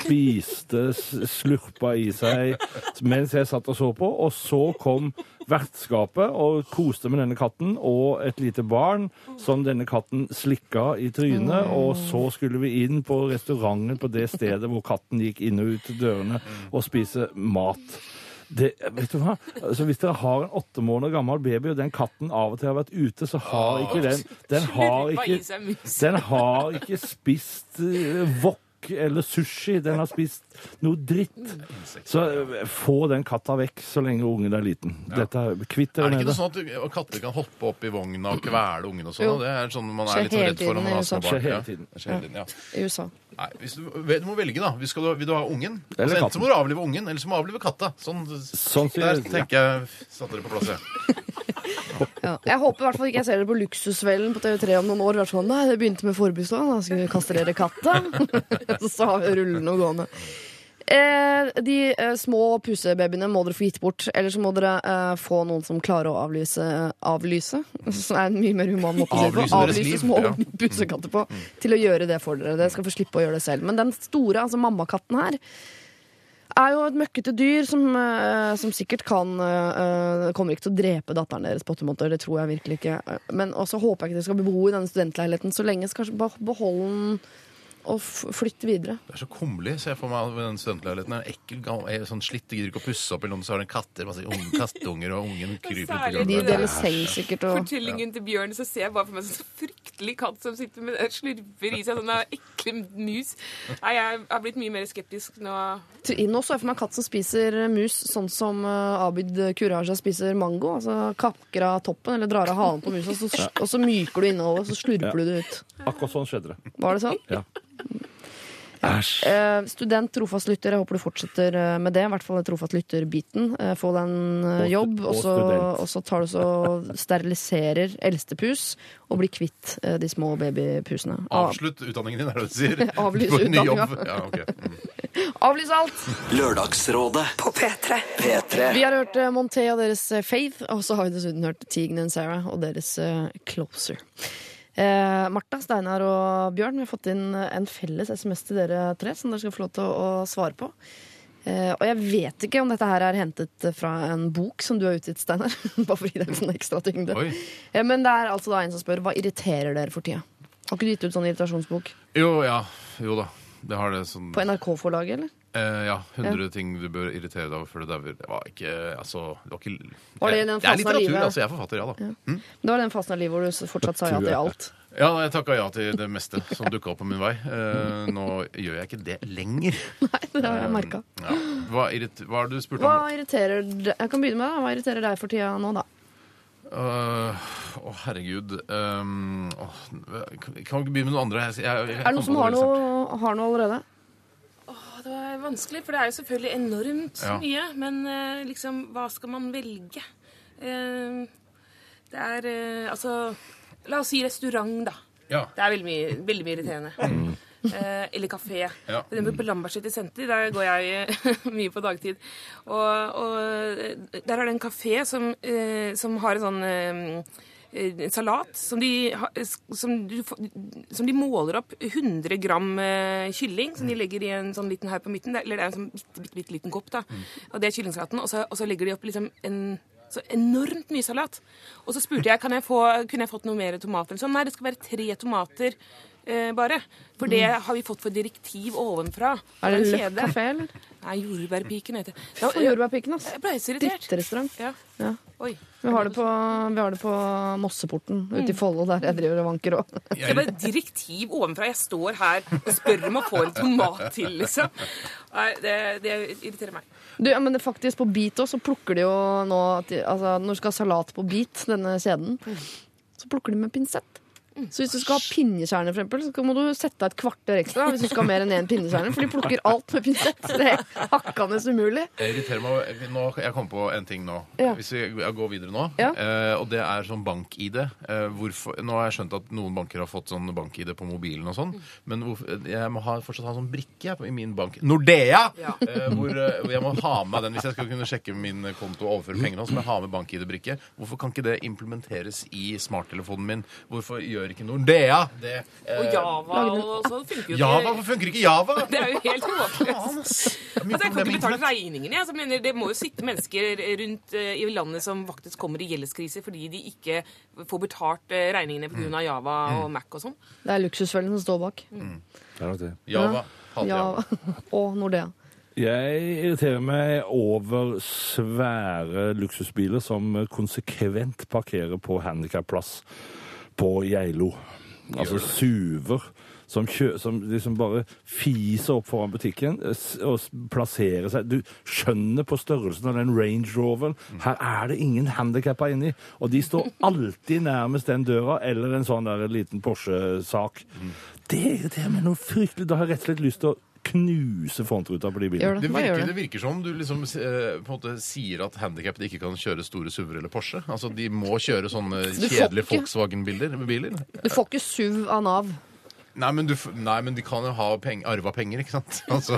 spiste, slurpa i seg mens jeg satt og så på. Og så kom vertskapet og koste med denne katten og et lite barn som denne katten slikka i trynet. Og så skulle vi inn på restauranten på det stedet hvor katten gikk inn og ut dørene og spise mat. Det, vet du hva? Altså, hvis dere har en åtte måneder gammel baby, og den katten av og til har vært ute, så har ikke den Den har ikke, den har ikke spist uh, wok eller sushi. Den har spist noe dritt. Så eh, få den katta vekk så lenge ungen er liten. Dette, er kvitt Er dere det ikke noe sånn at katter kan hoppe opp i vogna og kvele ungen og sånn? Det er sånn man er litt sånn redd for når man har små barn. Skjer hele Ja, tiden. det skjer hele tiden, ja. USA. Nei, hvis du, du må velge, da. Vil, skal du, vil du ha ungen? Eller Altså, enten må du avlive ungen, eller så må du avlive katta. Sånn, Sånn der tenker jeg satte dere på plass, jeg. Ja. Jeg håper i hvert fall ikke jeg ser det på Luksusfellen på TV3 om noen år. Sånn, Nei, det begynte med forbudslån, da skal vi kastrere katta. Så har vi rullende og gående. Eh, de eh, små pusebabyene må dere få gitt bort. Eller så må dere eh, få noen som klarer å avlyse, avlyse Som er en mye mer human måte å si det på. Avlyse små ja. pusekatter på. Til å gjøre det for dere. Dere skal få slippe å gjøre det selv. Men den store, altså mammakatten her, er jo et møkkete dyr som, eh, som sikkert kan eh, Kommer ikke til å drepe datteren deres på åtte måneder, det tror jeg virkelig ikke. Men også håper jeg ikke dere skal bebo i denne studentleiligheten så lenge. Så kanskje beholde den og flytte videre. Det er så kummerlig, ser jeg for meg, den studentleiligheten. Er ekkel, gammel, er sånn slitt, de gidder ikke å pusse opp, eller noen, så har den katter, masse unge kattunger, og ungen kryper ut Særlig i De deler seng sikkert og Fortellingen til Bjørn, så ser jeg bare for meg en sånn fryktelig katt som sitter med slurper i seg sånne ekle mus. Nei, jeg har blitt mye mer skeptisk nå. Nå så jeg for meg katt som spiser mus sånn som eh, Abid Kuraja spiser mango. Altså kakker av toppen eller drar av halen på musa, og så myker du innholdet, så slurper du det ut. Akkurat sånn skjedde det. Var det sånn? Ja. Æsj. Eh, student, trofast lytter. Jeg håper du fortsetter eh, med det. I hvert fall trofast lytter-biten. Eh, få deg en eh, jobb, og og så, og så tar du så steriliserer eldstepus og blir kvitt de små babypusene. Av, Avslutt utdanningen din, er det du sier? Avlys utdanninga. Ja, okay. Mm. avlys alt! Lørdagsrådet På P3. P3 Vi har hørt Monté og deres Faith, og så har vi dessuten hørt Tegan and Sarah og deres Closer. Eh, Martha, Steinar og Bjørn, vi har fått inn en felles SMS til dere tre som dere skal få lov til å, å svare på. Eh, og jeg vet ikke om dette her er hentet fra en bok som du har utgitt, Steinar. Bare fordi det er sånn ekstra tyngde. Eh, men det er altså da en som spør hva irriterer dere for tida. Har ikke du gitt ut sånn irritasjonsbok? Jo, ja. Jo da. Det har det sånn På NRK-forlaget, eller? Eh, ja. 100 ting du bør irritere deg over før du dauer. Det var ikke Altså, det var ikke Var det i den er fasen av litteratur, livet? altså. Jeg er forfatter, ja da. Det var den fasen av livet hvor du fortsatt sa ja til alt. Ja, jeg takka ja til det meste som dukka opp på min vei. Eh, nå gjør jeg ikke det lenger. Nei, det har jeg merka. Ja. Hva, irrit hva det du spurte Hva om? irriterer deg Jeg kan begynne med deg. Hva irriterer deg for tida nå, da? Øh, Å, herregud. Um, åh, kan vi ikke begynne med noe andre? Jeg, jeg, jeg, Er det noen som har noe, har noe allerede? Det var vanskelig, for det er jo selvfølgelig enormt Ja. mye. Men eh, liksom, hva skal man velge? Eh, det er eh, Altså, la oss si restaurant, da. Ja. Det er veldig mye, veldig mye irriterende. Eh, eller kafé. Ja. For På Lambertseter senter der går jeg mye på dagtid. Og, og der er det en kafé som, eh, som har en sånn eh, salat som de, som, du, som de måler opp 100 gram eh, kylling, som de legger i en sånn liten haug på midten. Eller det er en sånn bitte, bitte, bitte liten kopp, da. Og det er kyllingsalaten. Og så, og så legger de opp liksom en så enormt mye salat. Og så spurte jeg kan jeg få, kunne jeg fått noe mer tomater. Sånn, nei, det skal være tre tomater eh, bare. For det har vi fått for direktiv ovenfra. Er det en Løkk kafé, eller? Nei, Jordbærpiken heter det. Ja, Jordbærpiken, ass. Jeg ble så irritert. Drittrestaurant. Ja. Ja. Oi. Vi har det på, vi har det på Mosseporten ute i Follo, der jeg driver og vanker òg. Det er bare direktiv ovenfra. Jeg står her og spør om å få en tomat til, liksom. Nei, det, det irriterer meg. Du, ja, men det, faktisk på Beat også, så plukker de jo nå at de, altså, Når du skal ha salat på Beat, denne kjeden, så plukker de med pinsett. Så hvis du skal ha pinnekjerner, for eksempel, så må du sette deg et kvarter ekstra hvis du skal ha mer enn én pinnekjerne, for de plukker alt med pinsett. Det er hakkende umulig. Jeg irriterer meg nå, Jeg kom på en ting nå. Ja. Hvis vi jeg går videre nå. Ja. Eh, og det er sånn bank-ID. Eh, hvorfor- nå har jeg skjønt at noen banker har fått sånn bank-ID på mobilen og sånn. Men hvorfor, jeg må ha, fortsatt ha sånn brikke jeg, i min bank. Nordea! Ja. Eh, hvor, eh, hvor jeg må ha med den hvis jeg skal kunne sjekke min konto og overføre penger. nå, Så må jeg ha med bank-ID-brikke. Hvorfor kan ikke det implementeres i smarttelefonen min? Hvorfor gjør ikke Nordea det? Eh, Og Java og sånn funker jo ikke. Java? Hvorfor funker ikke Java? Det er jo helt håpløst. Altså, jeg kan ikke betale. Jeg. Altså, mener, det må jo sitte mennesker rundt uh, i landet som faktisk kommer i gjeldskrise fordi de ikke får betalt uh, regningene Mm. pga. Java og Mac og sånn. Det er luksusfellen som står bak. Det er nok det. Java. Java. Og Nordea. Jeg irriterer meg over svære luksusbiler som konsekvent parkerer på handikapplass på Geilo. Altså SUV-er som, kjø, som liksom bare fiser opp foran butikken eh, og plasserer seg. Du skjønner på størrelsen av den Range Roveren. Her er det ingen handikappa inni. Og de står alltid nærmest den døra eller en sånn der liten Porsche-sak. Det irriterer meg noe fryktelig. Da har jeg rett og slett lyst til å knuse frontruta på de bilene. Det. Det virker, det? virker som om du liksom eh, på en måte sier at handikappede ikke kan kjøre store SUV-er eller Porsche. Altså, De må kjøre sånne du får kjedelige ikke- Volkswagen-biler. biler. Du får ikke SUV av Nav. Nei men, du, f- nei, men de kan jo ha peng, arva penger, ikke sant? Altså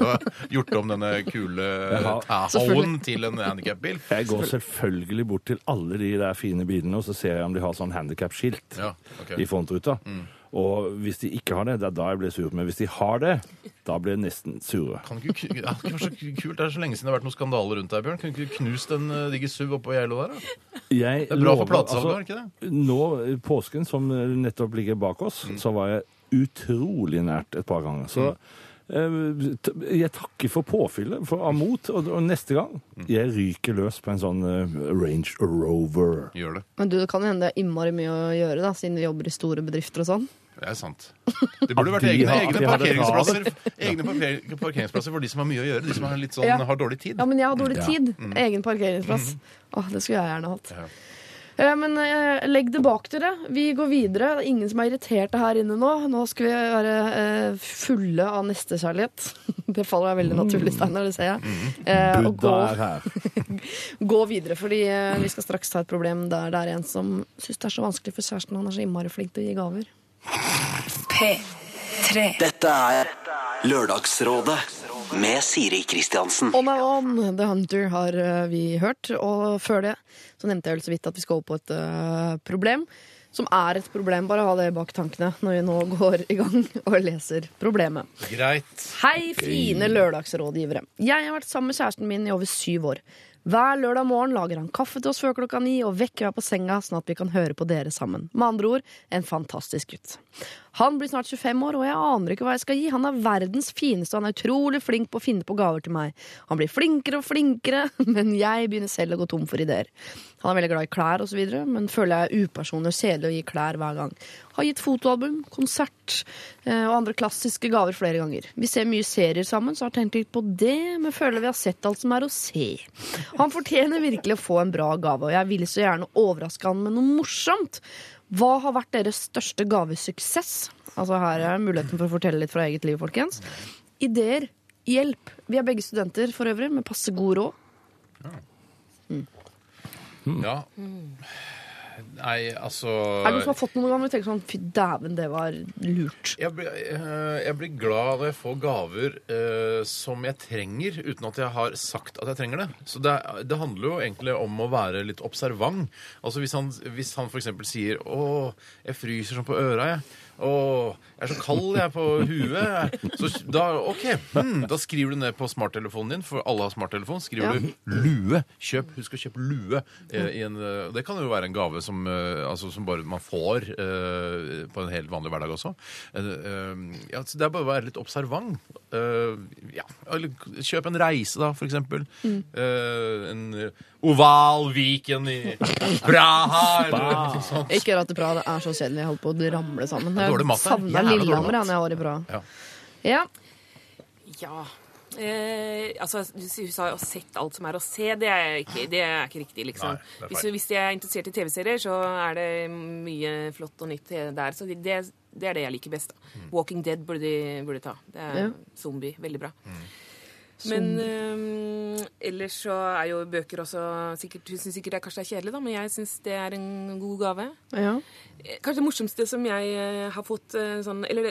gjort om denne kule har- Tahoen til en handikapbil. Jeg går selvfølgelig bort til alle de der fine bilene, og så ser jeg om de har sånn handikapskilt Ja, ok. i frontruta. Og hvis de ikke har det, det er da jeg blir sur. Men hvis de har det, da blir jeg nesten sure. Kan du ikke, ku- ja, det er så kult. Det er så lenge siden det har vært noen skandale rundt deg, Bjørn. Kunne du ikke knust en uh, digger SUV oppå Geilo der? da? Jeg Det er bra for lover- platesalget, er det ikke det? Nå, i påsken som nettopp ligger bak oss, Mm. så var jeg utrolig nært et par ganger. Så eh, t- jeg takker for påfyllet for, av mot, og, og neste gang Mm. jeg ryker løs på en sånn eh, Range Rover. Gjør det. Men du, det kan jo hende det er innmari mye å gjøre, da, siden vi jobber i store bedrifter og sånn. Det er sant. Det burde vært egne, har- egne, de parkeringsplasser, egne parker, parkeringsplasser for de som har mye å gjøre. De som har, litt sånn, Ja. har dårlig tid. Ja, men jeg har dårlig Ja. tid. Egen parkeringsplass. Åh, det skulle jeg gjerne hatt. Ja. Eh, Men eh, legg det bak dere. Vi går videre. Det er ingen som er irriterte her inne nå. Nå skal vi være eh, fulle av nestekjærlighet. Det faller deg veldig naturlig, Steinar, det ser jeg. Eh, og gå, er her. gå videre, fordi eh, vi skal straks ta et problem der det er en som syns det er så vanskelig for kjæresten. Han er så innmari flink til å gi gaver. P3. Dette er Lørdagsrådet med Siri Kristiansen. On and on, The Hunter har eh, vi hørt. Og før det så nevnte jeg vel så vidt at vi skal over på et uh, problem. Som er et problem. Bare ha det bak tankene når vi nå går i gang og leser problemet. Greit. Hei, fine lørdagsrådgivere. Jeg har vært sammen med kjæresten min i over syv år. Hver lørdag morgen lager han kaffe til oss før klokka ni og vekker meg på senga sånn at vi kan høre på dere sammen. Med andre ord en fantastisk gutt. Han blir snart 25 år, og jeg aner ikke hva jeg skal gi. Han er verdens fineste, og han er utrolig flink på å finne på gaver til meg. Han blir flinkere og flinkere, men jeg begynner selv å gå tom for ideer. Han er veldig glad i klær osv., men føler jeg er upersonlig og kjedelig å gi klær hver gang. Har gitt fotoalbum, konsert eh, og andre klassiske gaver flere ganger. Vi ser mye serier sammen, så har tenkt litt på det, men føler vi har sett alt som er å se. Han fortjener virkelig å få en bra gave, og jeg ville så gjerne overraske han med noe morsomt. Hva har vært deres største gavesuksess? Altså Her er muligheten for å fortelle litt fra eget liv, folkens. Ideer. Hjelp. Vi er begge studenter for øvrig, med passe god råd. Ja. Nei, altså Er det noen som har fått noen gang og tenker sånn fy dæven, det var lurt? jeg blir, eh, jeg blir glad når jeg får gaver eh, som jeg trenger, uten at jeg har sagt at jeg trenger det. Så det, det handler jo egentlig om å være litt observant. Altså Hvis han, hvis han f.eks. sier 'Å, jeg fryser sånn på øra', jeg. Å, jeg er så kald jeg på huet. Så da, OK, hmm, da skriver du ned på smarttelefonen din, for alle har smarttelefon. Skriver du 'lue'. Kjøp, Husk å kjøpe lue. eh, i en, eh, det kan jo være en gave som, eh, altså, som bare man får eh, på en helt vanlig hverdag også. Eh, eh, ja, så det er bare å være litt observant. Eh, ja, eller kjøp en reise, da, for eksempel. Eh, en oval Viken i Praha. Ikke Praha, det er så kjedelig. Jeg holdt på å ramle sammen. Jeg savna Lillehammer da jeg var i Praha. Ja. Ja. Ja. Eh, altså, du sa jo 'sett alt som er å se'. Det er ikke, det er ikke riktig, liksom. Nei, er hvis, de hvis jeg er interessert i TV-serier, så er det mye flott og nytt der. Så det, det er det jeg liker best. da. Mm. 'Walking Dead' burde de burde ta. Det er Ja. zombie. Veldig bra. Mm. Men øh, ellers så er jo bøker også sikkert, Hun syns sikkert det kanskje er kjedelig, da, men jeg syns det er en god gave. ja. Eh, Kanskje det morsomste som jeg eh, har fått sånn Eller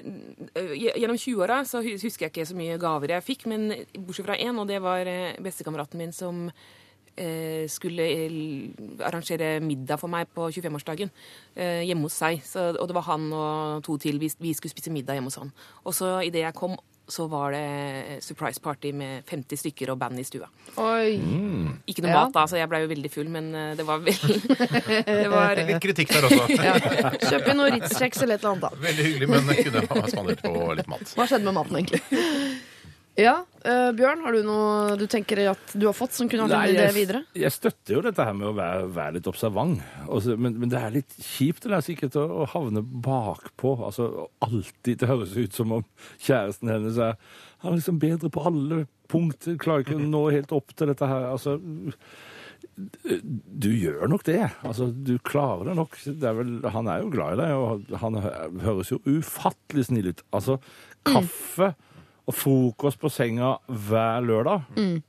gjennom 20-åra så husker jeg ikke så mye gaver jeg fikk, men bortsett fra én, og det var bestekameraten min som skulle eh, arrangere middag for meg på 25-årsdagen eh, hjemme hos seg. Så, og det var han og to til. Vi, vi skulle spise middag hjemme hos han. Og så idet jeg kom, så var det surprise party med 50 stykker og band i stua. Oi. Ikke noe Ja. mat da, så jeg blei jo veldig full, men eh, det var veldig Det var Litt kritikk der også. Kjøp inn noe Ritz-kjeks eller et eller annet, da. Veldig hyggelig, men kunne ha spandert på litt mat. Hva skjedde med maten, egentlig? Ja, eh, Bjørn, har du noe du tenker at du har fått som kunne vært en idé videre? jeg, støtter jo dette her med å være, være litt observant. Altså, men, men det er litt kjipt det er sikkert å, å havne bakpå. Altså alltid Det høres ut som om kjæresten hennes er han er liksom bedre på alle punkter. Klarer ikke å nå helt opp til dette her. Altså du gjør nok det. Altså, du klarer det nok. Det er vel, han er jo glad i deg, og han høres jo ufattelig snill ut. Altså, kaffe og frokost på senga hver lørdag,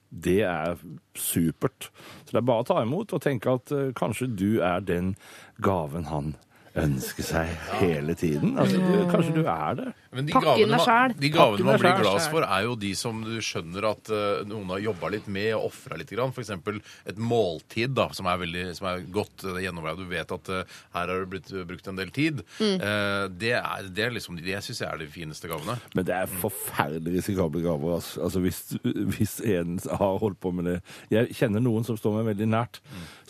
det er supert. Så det er bare å ta imot og tenke at eh, kanskje du er den gaven han ønsker seg hele tiden. Altså, du, kanskje du er det. Men de gavene, man, de gavene man blir glad for, er jo de som du skjønner at uh, noen har jobba litt med og ofra litt. F.eks. For eksempel et måltid da, som er, veldig, som er godt uh, gjennomveid. Du vet at uh, her har det blitt eh, brukt en del tid. Eh, det, er, det, er liksom, det syns jeg er de fineste gavene. Men det er forferdelig risikable gaver. Altså, altså hvis, hvis en har holdt på med det Jeg kjenner noen som står meg veldig nært,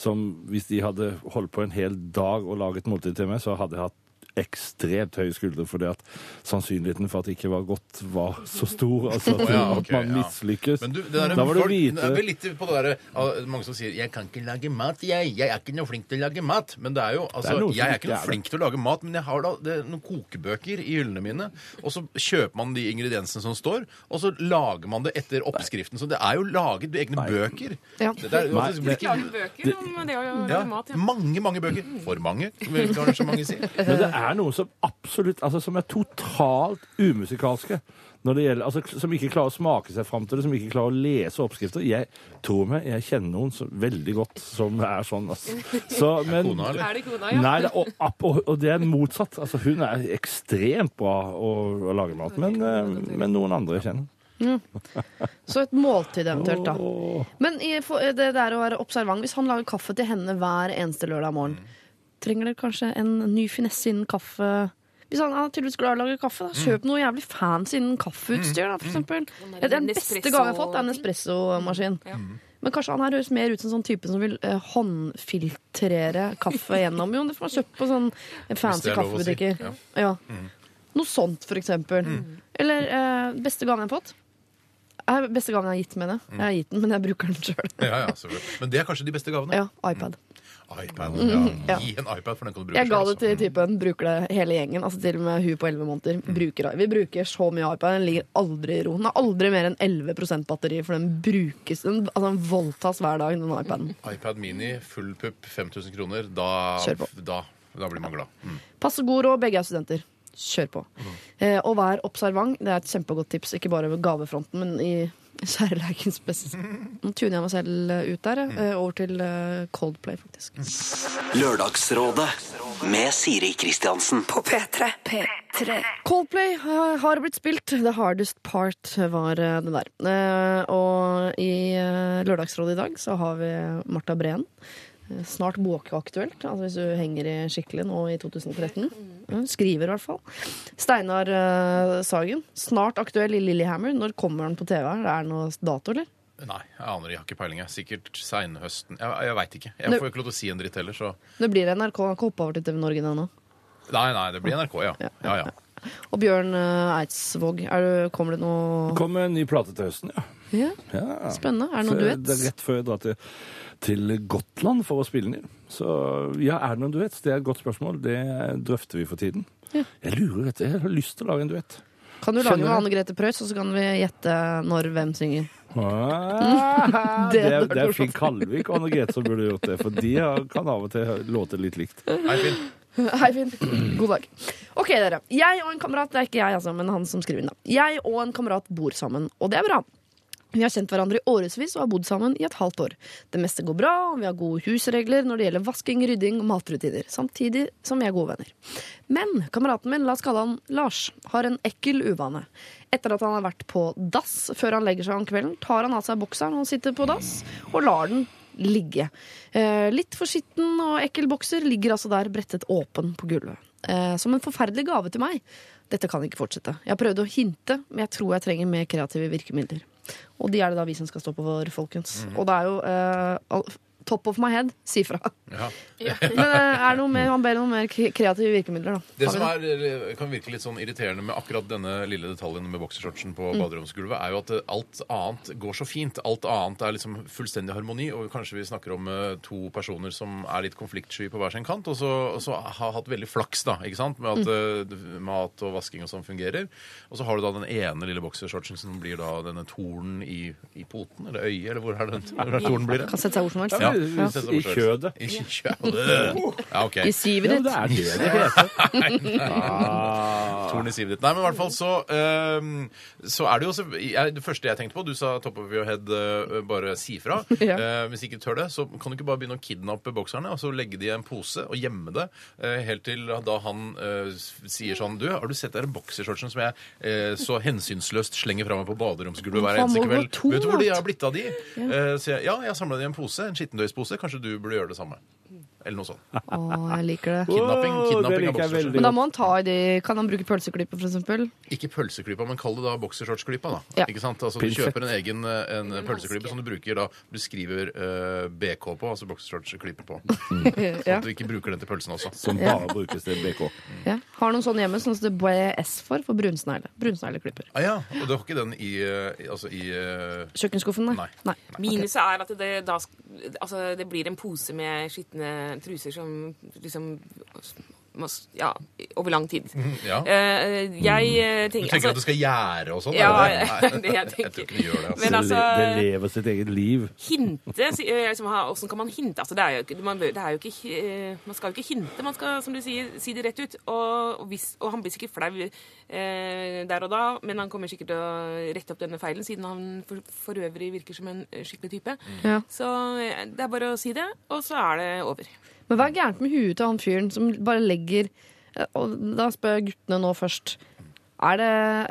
som hvis de hadde holdt på en hel dag og laget måltid til meg, så hadde jeg hatt ekstremt høye skuldre, fordi at sannsynligheten for at det ikke var godt, var så stor. Altså at, ja, okay, at man ja. mislykkes. Men du, det der, da må du folk, vite det er litt på det derre ah, Mange som sier 'jeg kan ikke lage mat', jeg. Jeg er ikke noe flink til å lage mat. Men det er jo altså, er Jeg er ikke noe er flink til å lage mat, men jeg har da det noen kokebøker i hyllene mine. Og så kjøper man de ingrediensene som står, og så lager man det etter oppskriften. Så det er jo laget egne bøker. Ja. Det, er, Nei, det blir ikke Lage bøker om det å ja, lage mat. Ja. mange, mange bøker. For mange, vil kanskje mange si. Men det er noen som absolutt altså Som er totalt umusikalske. Når det gjelder, altså, som ikke klarer å smake seg fram til det, som ikke klarer å lese oppskrifter. Jeg tror meg, jeg kjenner noen så, veldig godt som er sånn. Altså. Så, men, Kona, eller? Er det kona, ja? Nei, det, og, og, og det er motsatt. Altså, hun er ekstremt bra å, å lage mat, men, eh, men noen andre jeg kjenner. Så et måltid eventuelt, da. Men i, for, det der å være observant Hvis han lager kaffe til henne hver eneste lørdag morgen, trenger dere kanskje en ny finesse innen kaffe? Hvis han er tydeligvis glad i å lage kaffe, da, kjøp noe jævlig fancy innen kaffeutstyr. Da, for eksempel. der Den beste gaven jeg har fått, er en espressomaskin. Men kanskje han her høres mer ut som sånn type som vil eh, håndfiltrere kaffe gjennom. Jo, det får man kjøpt på sånn fancy er si, kaffebutikker. Ja. Noe sånt, for eksempel. Eller eh, beste gaven jeg har fått. Eh, beste gaven jeg har gitt med det. Jeg har gitt den, men jeg bruker den sjøl. Ja, ja, selvfølgelig. Men det er kanskje de beste gavene? Ja, iPad. iPad. Ja. ja. Gi en iPad, for den kan du bruke Jeg ga det til typen, bruker det hele gjengen. Altså til og med hun på 11 måneder. Bruker, vi bruker så mye iPad. Den ligger aldri i ro. Den har aldri mer enn 11% batteri, for den brukes den, altså den voldtas hver dag, den iPaden. altså. iPad Mini, full pupp, 5000 kroner. Da, da, da blir man glad. Mm. Passe god råd, begge er studenter. Kjør på. Eh, og vær observant. Det er et kjempegodt tips, ikke bare ved gavefronten, men i kjærleikens beste. Nå tuner jeg meg selv eh, ut der. eh, over til eh, Coldplay, faktisk. Lørdagsrådet med Siri Kristiansen. På P3. P3. Coldplay har blitt spilt. The hardest part var det der. Og i Lørdagsrådet i dag så har vi Marta Breen. Snart bokaktuelt, altså hvis du henger i skikkelig nå i 2013. Hun skriver i hvert fall. Steinar uh, Sagen, snart aktuell i Lillehammer. Når kommer han på TV? Er det noe dato, eller? Nei, jeg aner, jeg har ikke peiling. Sikkert seinhøsten. Jeg, jeg veit ikke. Jeg får jo ikke lov til å si en dritt heller, så Det blir NRK. Han har ikke hoppa over til TV Norge ennå. Nei, nei, det blir NRK, ja. Ja, Ja, ja. Og Bjørn eh, Eidsvåg, er du, kommer det noe Det kommer en ny plate til høsten, ja. ja, ja. Spennende. Er det noe Det er duett? rett før jeg drar til, til Gotland for å spille den inn. Så ja, er det noen duett? Det er et godt spørsmål. Det drøfter vi for tiden. Ja. Jeg lurer rett Jeg har lyst til å lage en duett. Kan du lage med? Anne Grete Preus, og så kan vi gjette når hvem synger? Ah, Det det, er, det er. Finn Kalvik og Anne Grete som burde gjort det, for de kan av og til låte litt likt. Hei, Finn. Hei, Finn. God dag. Ok, dere. Jeg og en kamerat, det er ikke jeg, altså, men han som skriver inn, da. Jeg og en kamerat bor sammen, og det er bra. Vi har kjent hverandre i årevis og har bodd sammen i et halvt år. Det meste går bra, og vi har gode husregler når det gjelder vasking, rydding og matrutiner, samtidig som vi er gode venner. Men kameraten min, la oss kalle han Lars, har en ekkel uvane. Etter at han har vært på dass før han legger seg om kvelden, tar han av seg bokseren og sitter på dass, og lar den ligge. Eh, litt for skitten og ekkel bokser ligger altså der brettet åpen på gulvet. Eh, som en forferdelig gave til meg. Dette kan ikke fortsette. Jeg har prøvd å hinte, men jeg tror jeg trenger mer kreative virkemidler. Og de er det da vi som skal stå på for, folkens. Og det er jo uh, top of my head, si fra. Ja. Men eh, er noe mer, man ber om noe mer kreative virkemidler, da. Det som er, kan virke litt sånn irriterende med akkurat denne lille detaljen med boksershortsen på baderomsgulvet, er jo at eh, alt annet går så fint. Alt annet er liksom fullstendig harmoni, og kanskje vi snakker om eh, to personer som er litt konfliktsky på hver sin kant, og så, og så har hatt veldig flaks da, ikke sant, med at mm. mat og vasking og sånn fungerer. Og så har du da den ene lille boksershortsen som blir da denne tornen i, i poten, eller øyet, eller hvor er den hvor er tornen blir det? Kan sette seg hvor som helst. Ja, Ja. I kjødet. I kjødet. Ja, ok. I sivet Ja, det er det det heter. Ah. Torn i sivet ditt. Nei, men i hvert fall så ehm, Så er det jo også jeg, Det første jeg tenkte på Du sa top of your head, eh, bare si fra. Ja. Eh, hvis ikke du tør det, så kan du ikke bare begynne å kidnappe bokserne og så legge de i en pose og gjemme det eh, helt til da han eh, sier sånn Du, har du sett den boksershortsen som jeg eh, så hensynsløst slenger fra meg på baderomsgulvet hver eneste kveld? Vet du hvor de har blitt av de? Eh, så jeg, ja, jeg har samla de i en pose. En skittentøyspose. Kanskje du burde gjøre det samme. Eller noe sånt. Å, jeg liker det. Kidnapping, kidnapping av boksershorts. Men da må han ta i de Kan han bruke pølseklypa, for eksempel? Ikke pølseklypa, men kall det da boksershortsklypa. da. Ja. Ikke sant? Altså, du Pinsett. kjøper en egen eh, en pølseklype som du bruker da du skriver uh, BK på, altså boksershortsklype på. Sånn Ja. at du ikke bruker den til pølsen også. Som Ja. bare brukes til BK. Ja. Har noen sånne hjemme, sånn som det ble S for, for brunsnegle. Brunsnegleklipper. Ah, ja, Og du har ikke den i, eh, altså i uh... Kjøkkenskuffen, nei. Nei. Minuset er at det da altså, det blir en pose med skitne truser som liksom Ja, over lang tid. Ja. Eh, jeg tenker, Du tenker altså, at du det skal gjære og sånn? Ja, det det? det jeg tenker. jeg tror ikke det gjør det. Altså. Men altså det lever sitt eget liv. Hinte eh, liksom, Åssen kan man hinte? Altså, det er jo ikke, man, det er jo ikke eh, man skal jo ikke hinte, man skal som du sier, si det rett ut. Og, og, hvis, og han blir sikkert flau eh, der og da, men han kommer sikkert til å rette opp denne feilen, siden han for, for øvrig virker som en eh, skikkelig type. Ja. Så eh, det er bare å si det, og så er det over. Men hva er gærent med huet til han fyren som bare legger eh, Og da spør jeg guttene nå først. Er det,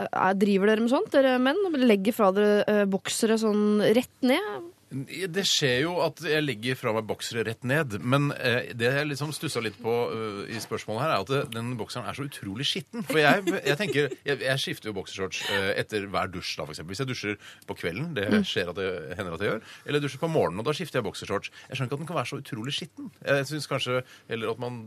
er, driver dere med sånt, dere menn? Legger fra dere eh, boksere sånn rett ned? Det skjer jo at jeg legger fra meg boksere rett ned. Men eh, det jeg liksom stussa litt på eh, i spørsmålet her, er at det, den bokseren er så utrolig skitten. For jeg, jeg tenker Jeg, jeg skifter jo boksershorts eh, etter hver dusj, da, eksempel. Hvis jeg dusjer på kvelden, det skjer at det hender at jeg gjør, eller dusjer på morgenen, og da skifter jeg boksershorts. Jeg skjønner ikke at den kan være så utrolig skitten. Jeg syns kanskje heller at man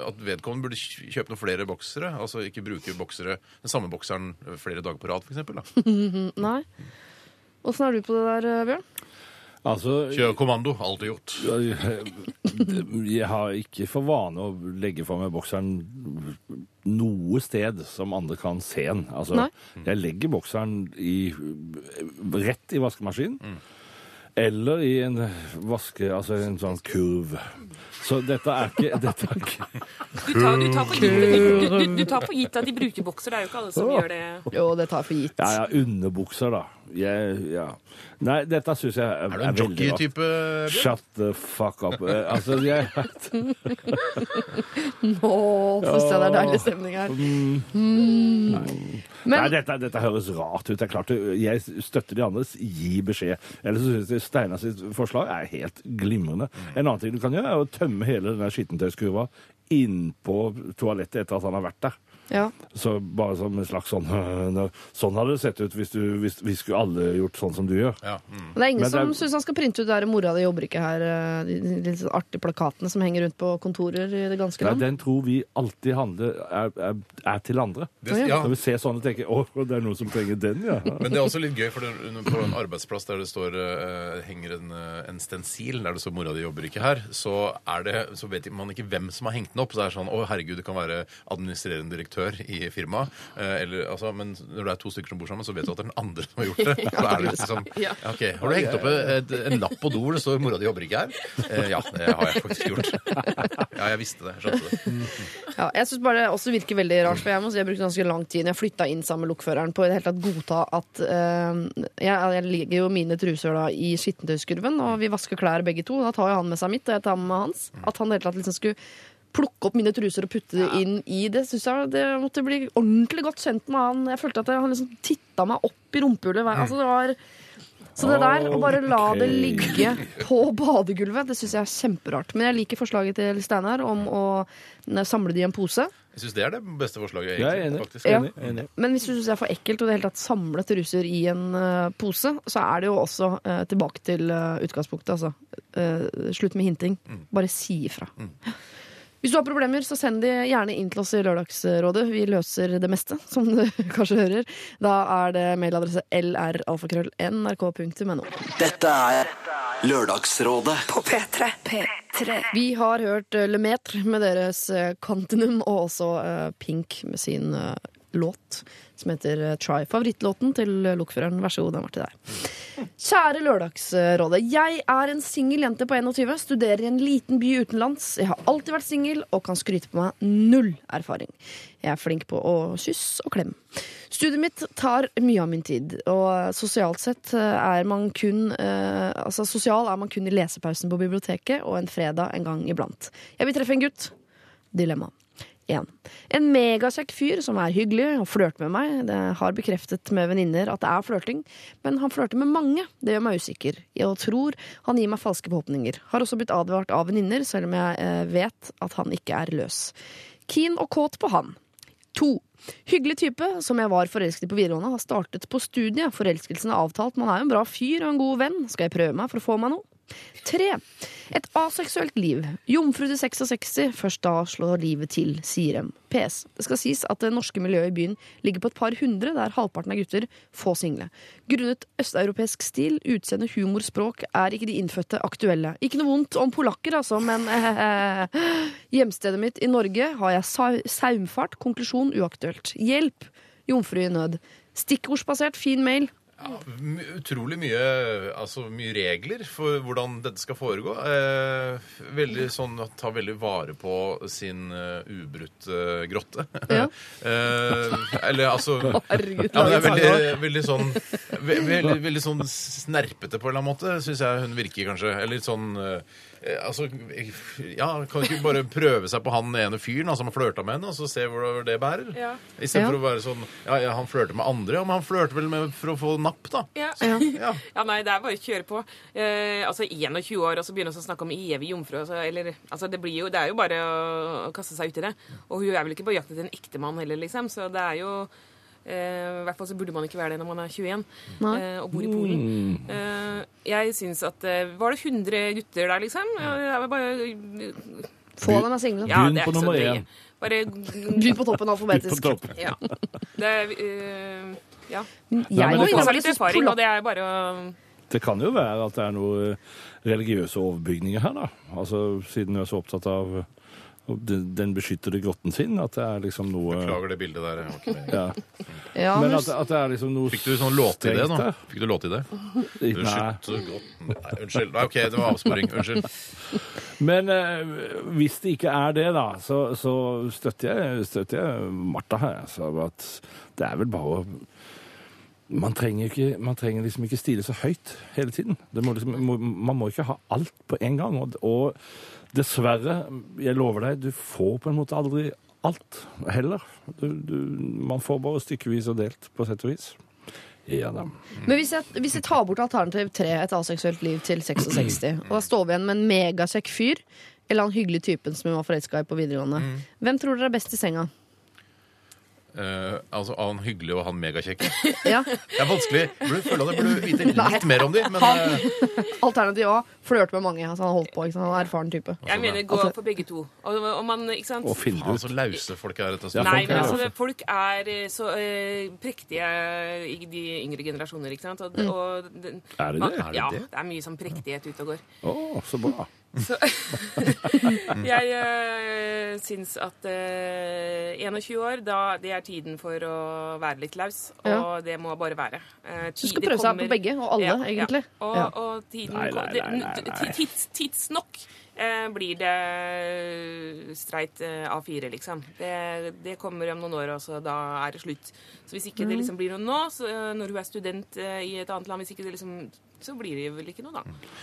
At vedkommende burde kjøpe noen flere boksere. Altså ikke bruke boksere den samme bokseren flere dager på rad, eksempel, da. Nei. Åssen er du på det der, eh, Bjørn? Altså, Kjøre kommando. Alltid gjort. jeg har ikke for vane å legge fra meg bokseren noe sted som andre kan se den. Altså, Nei. jeg legger bokseren i, rett i vaskemaskinen. Eller i en vaske... Altså en sånn kurv. Så dette er ikke, dette er ikke Du tar, du tar, for, gitt, du, du, du tar for gitt at de bruker bokser. Det er jo ikke alle som gjør det. Jo, det tar for gitt. Ja, ja, underbukser, da. Jeg, ja. Nei, dette syns jeg er, Er du en veldig rart. jockey-type, Bjørn? Shut the fuck up. Eh, Altså, jeg Nå syns jeg det er deilig stemning her. Mm. Nei, Men dette, dette høres rart ut. Det er klart, det- Jeg støtter de andres. Gi beskjed. Ellers så syns jeg Steinar sitt forslag er helt glimrende. En annen ting du kan gjøre, er å tømme hele den der skittentøyskurva innpå toalettet etter at han har vært der. Ja. Så bare som en slags sånn Sånn hadde det sett ut hvis, du, hvis vi skulle alle gjort sånn som du gjør. Ja. Mm. Det er ingen Men som syns han skal printe ut der 'mora di jobber ikke her', de, de, de litt sånn artige plakatene som henger rundt på kontorer i det ganske Nei, den tror vi alltid handler er, er, er til andre. Det, ja. Når vi ser sånne, tenker vi å, det er noen som trenger den, ja. Men det er også litt gøy, for det, på en arbeidsplass der det står, uh, henger en, eh, en stensil der det står 'mora di jobber ikke her', så, er det, så vet man ikke hvem som har hengt den opp. Så det er sånn 'Å, herregud, det kan være administrerende direktør i firmaet'. Eh, eller, altså, men når det er to stykker som bor sammen, så vet du at det er den andre som har gjort det. Da er det liksom, ja, ok, Har du hengt opp et, en lapp på do hvor det står 'mora di jobber ikke her'? Eh, ja, det har jeg faktisk gjort. Ja, jeg visste det. Skjønte det. Ja, jeg syns bare det også virker veldig rart, for jeg må si jeg brukte ganske lang tid når jeg flytta inn sammen med lokføreren på i det hele tatt godta at eh, jeg, jeg legger jo mine truser da i skittentøyskurven, og vi vasker klær begge to. Da tar jo han med seg mitt, og jeg tar med hans. At han i det hele tatt liksom skulle plukke opp mine truser og putte det inn i det, Synes jeg det måtte bli ordentlig godt kjent med han. Jeg følte at han liksom titta meg opp i rumpehullet. Altså, det var så det der, å bare la det ligge på badegulvet, det syns jeg er kjemperart. Men jeg liker forslaget til Steinar om å samle det i en pose. Jeg syns det er det beste forslaget, Jeg er egentlig. enig. faktisk. Ja. Enig, enig. Men hvis du syns det er for ekkelt å det hele tatt samle truser i en eh, pose, så er det jo også eh, tilbake til eh, utgangspunktet, altså. Eh, slutt med hinting. Bare si ifra. Hvis du har problemer, så send de gjerne inn til oss i Lørdagsrådet. Vi løser det meste, som du kanskje hører. Da er det mailadresse lralfakrøll.nrk.no. Dette er Lørdagsrådet På P3. P3. Vi har hørt Le Lemaitre med deres eh, Continuum, og også eh, Pink med sin eh, låt som heter eh, Try. Favorittlåten til eh, lokføreren. Vær så god, den var til deg. Kjære Lørdagsrådet. Jeg er en singel jente på 21, studerer i en liten by utenlands. Jeg har alltid vært singel og kan skryte på meg null erfaring. Jeg er flink på å kysse og klemme. Studiet mitt tar mye av min tid, og sosialt sett eh, er man kun eh, Altså sosial er man kun i lesepausen på biblioteket og en fredag en gang iblant. Jeg vil treffe en gutt. Dilemma. 1. En megakjekk fyr som er hyggelig og flørter med meg. Det har bekreftet med venninner at det er flørting, men han flørter med mange. Det gjør meg usikker. Jeg tror han gir meg falske forhåpninger. Har også blitt advart av venninner, selv om jeg eh, vet at han ikke er løs. Keen og kåt på han. To. Hyggelig type, som jeg var forelsket i på videregående, har startet på studiet. Forelskelsen er avtalt, man er jo en bra fyr og en god venn. Skal jeg prøve meg for å få meg noe? Tre. Et aseksuelt liv. Jomfru til 66, først da slår livet til, sier en. PS. Det skal sies at det norske miljøet i byen ligger på et par hundre, der halvparten er gutter, få single. Grunnet østeuropeisk stil, utseende, humor, språk er ikke de innfødte aktuelle. Ikke noe vondt om polakker, altså, men eh, hjemstedet mitt i Norge har jeg saumfart. Konklusjon uaktuelt. Hjelp! Jomfru i nød. Stikkordsbasert, fin mail. M- Utrolig mye, altså mye regler for hvordan dette skal foregå. Eh, veldig sånn ta veldig vare på sin uh, ubrutte grotte. Ja. eh, eller altså Herregud, ja, det er veldig, veldig sånn ve veldig, veldig sånn snerpete på en eller annen måte, syns jeg hun virker, kanskje. Eller sånn eh, Altså, ja, kan ikke bare prøve seg på han ene fyren da, som har flørta med henne, og så se hvor det bærer? Ja. Istedenfor Ja. å være sånn Ja, ja han flørter med andre, ja, men han flørter vel med for å få napp, da. Ja. Ja. Ja. Ja, nei, det er bare å kjøre på. Eh, altså 21 år, og så begynner vi å snakke om evig jomfru. Altså, eller, altså, det, blir jo, det er jo bare å kaste seg ut i det. Og hun er vel ikke på jakt etter en ektemann heller, liksom. Så det er jo I hvert fall så burde man ikke være det når man er 21 eh, og bor i Polen. Eh, jeg syns at eh, Var det 100 gutter der, liksom? Er bare, Få dem er single. ja, Begynn på nummer én. Bare Begynn på toppen alfabetisk. På toppen. Ja. Det eh, Ja. Jeg Nei, må innrømme litt erfaring, og det er bare å Det kan jo være at det er noen religiøse overbygninger her, da. Altså, Siden du er så opptatt av uh, den, beskytter beskyttede grotten sin, at det er liksom noe Beklager det bildet der. jeg var ikke med. Ja. Ja, Men at, at det er liksom noe Fikk du sånn låtidé nå? Fikk du låtidé? Nei. Beskytte Nei, unnskyld. Nei, OK, det var avsporing. Unnskyld. Men eh, hvis det ikke er det, da, så, så støtter, jeg, støtter jeg Martha her. Altså, at det er vel bare å man trenger, ikke, man trenger liksom ikke stile så høyt hele tiden. Det må liksom, må, man må ikke ha alt på en gang. Og, og dessverre, jeg lover deg, du får på en måte aldri alt heller. Du, du, man får bare stykkevis og delt, på sett og vis. Ja da. Men hvis jeg, hvis jeg tar bort alternativ 3, et aseksuelt liv til 66, og da står vi igjen med en megakjekk fyr, eller han hyggelige typen som hun var forelska i på videregående, hvem tror dere er best i senga? Eh, altså han hyggelig og han megakjekk. Ja. Det er vanskelig. Jeg burde føle at jeg burde vite litt mer om dem, men Han- eh, Alternativ A, flørte med mange. Altså han har holdt på, ikke sant? Han er erfaren type. Jeg mener gå Altså- for begge to. Og, og man, ikke sant? Og finne faen, ut. så lause folk er. Dette Ja, Nei, folk men er altså, det- folk er eh, så eh, prektige i de yngre generasjoner, ikke sant? Og, og, den- Er det man- det? Er det ja, det? det er mye sånn prektighet ute og går. Å, så bra. Så jeg øh, syns at øh, 21 år, da det er tiden for å være litt laus. Og Ja. det må bare være. Eh, Du skal det prøve seg på begge, og alle, egentlig. Og, Ja. og tiden Nei, nei, nei, Tids, tidsnok øh, blir det streit eh, A4, liksom. Det, det kommer om noen år, og da er det slutt. Så hvis ikke det liksom blir noe nå, så, eh, når hun er student eh, i et annet land, hvis ikke det liksom så blir det vel ikke noe, da.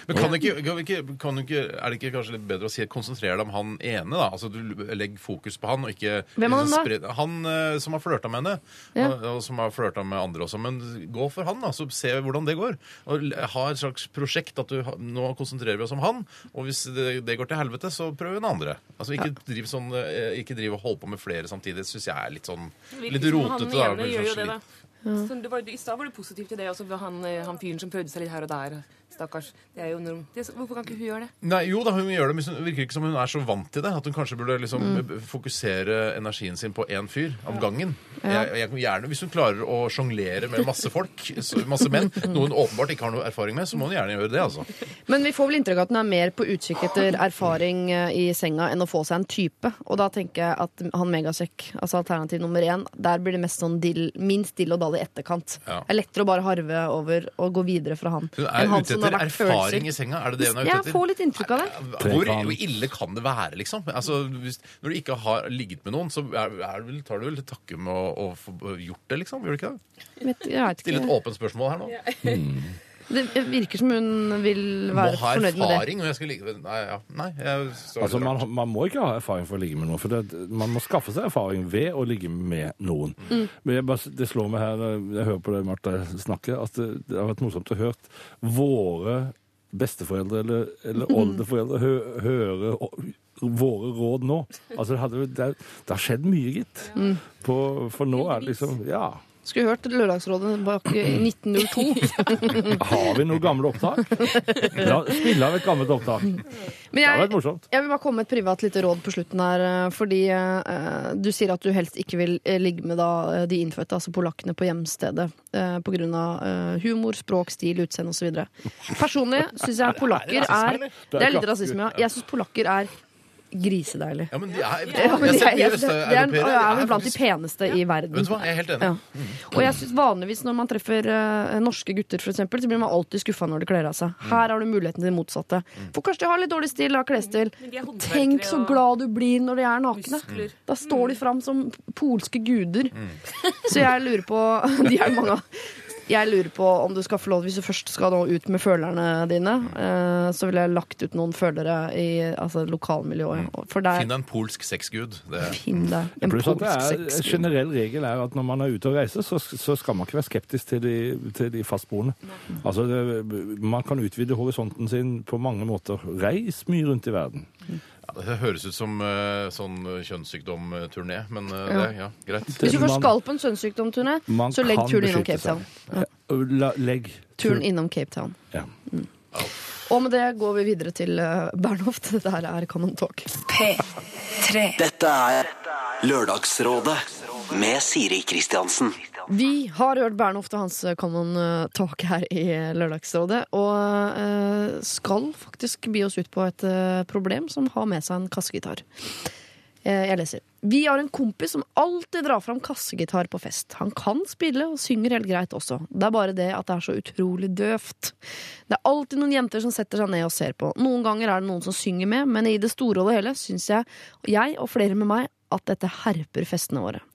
Men kan ikke, kan ikke, kan ikke, er det ikke kanskje litt bedre å si konsentrere deg om han ene? da? Altså Du legger fokus på han, og ikke Hvem er han da? Han eh, som har flørta med henne, Ja. og, og som har flørta med andre også. Men gå for han, da, så se hvordan det går. Og Ha et slags prosjekt at du nå konsentrerer vi oss om han, og hvis det, det går til helvete, så prøv en andre. Altså Ikke driv sånn, eh, ikke driv og hold på med flere samtidig. Det syns jeg er litt sånn litt rotete. Gjør jo sånn det, da. Slitt. Så det var, I stad var du positiv til det for han, eh, han fyren som prøvde seg litt her og der. Stakkars. Det er jo norm. Hvorfor kan ikke hun gjøre det? Nei, jo da, hun gjør det, men det virker ikke som hun er så vant til det. At hun kanskje burde liksom fokusere energien sin på én fyr av gangen. Jeg, jeg, gjerne, Hvis hun klarer å sjonglere med masse folk, masse menn, noe hun åpenbart ikke har noe erfaring med, så må hun gjerne gjøre det. altså. Men vi får vel inntrykk av at hun er mer på utkikk etter erfaring eh, i senga enn å få seg en type. Og da tenker jeg at han megasekk, altså alternativ nummer én, der blir det mest sånn dill, minst dill og dall i etterkant. Ja. Det er lettere å bare harve over og gå videre fra han. Hun er ute har etter vært erfaring følelser. i senga. Er det det hun er ute etter? Ja, får litt inntrykk av det. Hvor hvor ille kan det være, liksom? Altså, hvis, Når du ikke har ligget med noen, så er, er vel, tar du vel til takke med å, å få gjort det, liksom? Gjør du ikke det? Vet, jeg vet Stille et åpent spørsmål her nå. Det virker som hun vil Må være ha fornøyd med det. erfaring når jeg skal ligge Nei, ja. Nei jeg står Altså, man, man må ikke ha erfaring for å ligge med noen, for det, man må skaffe seg erfaring ved å ligge med noen. Mm. Men jeg bare, det slår meg her jeg hører på det Martha snakker, at det, det har vært morsomt å høre våre besteforeldre eller, eller oldeforeldre hø, høre våre råd nå. Altså, det, hadde, det, det har skjedd mye, gitt. Mm. På, for nå er det liksom Ja. Skulle hørt Lørdagsrådet bak i 1902. Har vi noen gamle opptak? La, spille av et gammelt opptak. Men Det har vært morsomt. jeg vil bare komme med et privat lite råd på slutten her. eh, Fordi eh, du sier at du helst ikke vil eh, ligge med da, eh, de innfødte, altså polakkene, på hjemstedet. Eh, på grunn av eh, humor, språk, stil, utseende osv. Personlig syns jeg polakker er Det er litt rasisme, ja. Jeg syns polakker er grisedeilig. Ja, men de er, Ja, men jeg de er, det er, er blant de peneste i verden. Vet du hva, jeg er helt enig. Ja. Og jeg synes vanligvis når man treffer uh, norske gutter, for eksempel, så blir man alltid skuffa når de kler av seg. Her har du muligheten til det motsatte. For kanskje de har litt dårlig stil har klesstil. Tenk så glad du blir når de er nakne. muskler. Da står de fram som polske guder. Så jeg lurer på De er mange av. Jeg lurer på om du skal få lov, hvis du først skal nå ut med følerne dine, eh, så ville jeg lagt ut noen følere i altså, lokalmiljøet. For der Finn deg en polsk sexgud. Det Finn deg en Pluss det polsk er, sexgud. generell regel er at når man er ute og reiser, så, så skal man ikke være skeptisk til de, til de fastboende. Altså, det, man kan utvide horisonten sin på mange måter. Reis mye rundt i verden. Ja, det høres ut som eh, sånn kjønnssykdomturné, men eh, det, ja, greit. Hvis du Man- først skal på en kjønnssykdomturné, Man så legg kan turen innom beskytte Cape Town. seg. Ja. La, legg Turen innom Cape Town. Ja. Og med det går vi videre til uh, Bernhoft. Dette her er Canon Talk. P3. Dette er Lørdagsrådet med Siri Kristiansen. Vi har hørt Bernhoft og hans Common eh, Talk her i Lørdagsrådet. Og eh, skal faktisk by oss ut på et eh, problem som har med seg en kassegitar. Eh, jeg leser. Vi har en kompis som alltid drar fram kassegitar på fest. Han kan spille og synger helt greit også. Det er bare det at det er så utrolig døvt. Det er alltid noen jenter som setter seg ned og ser på. Noen ganger er det noen som synger med, men i det store og det hele syns jeg, jeg og flere med meg, at dette herper festene våre.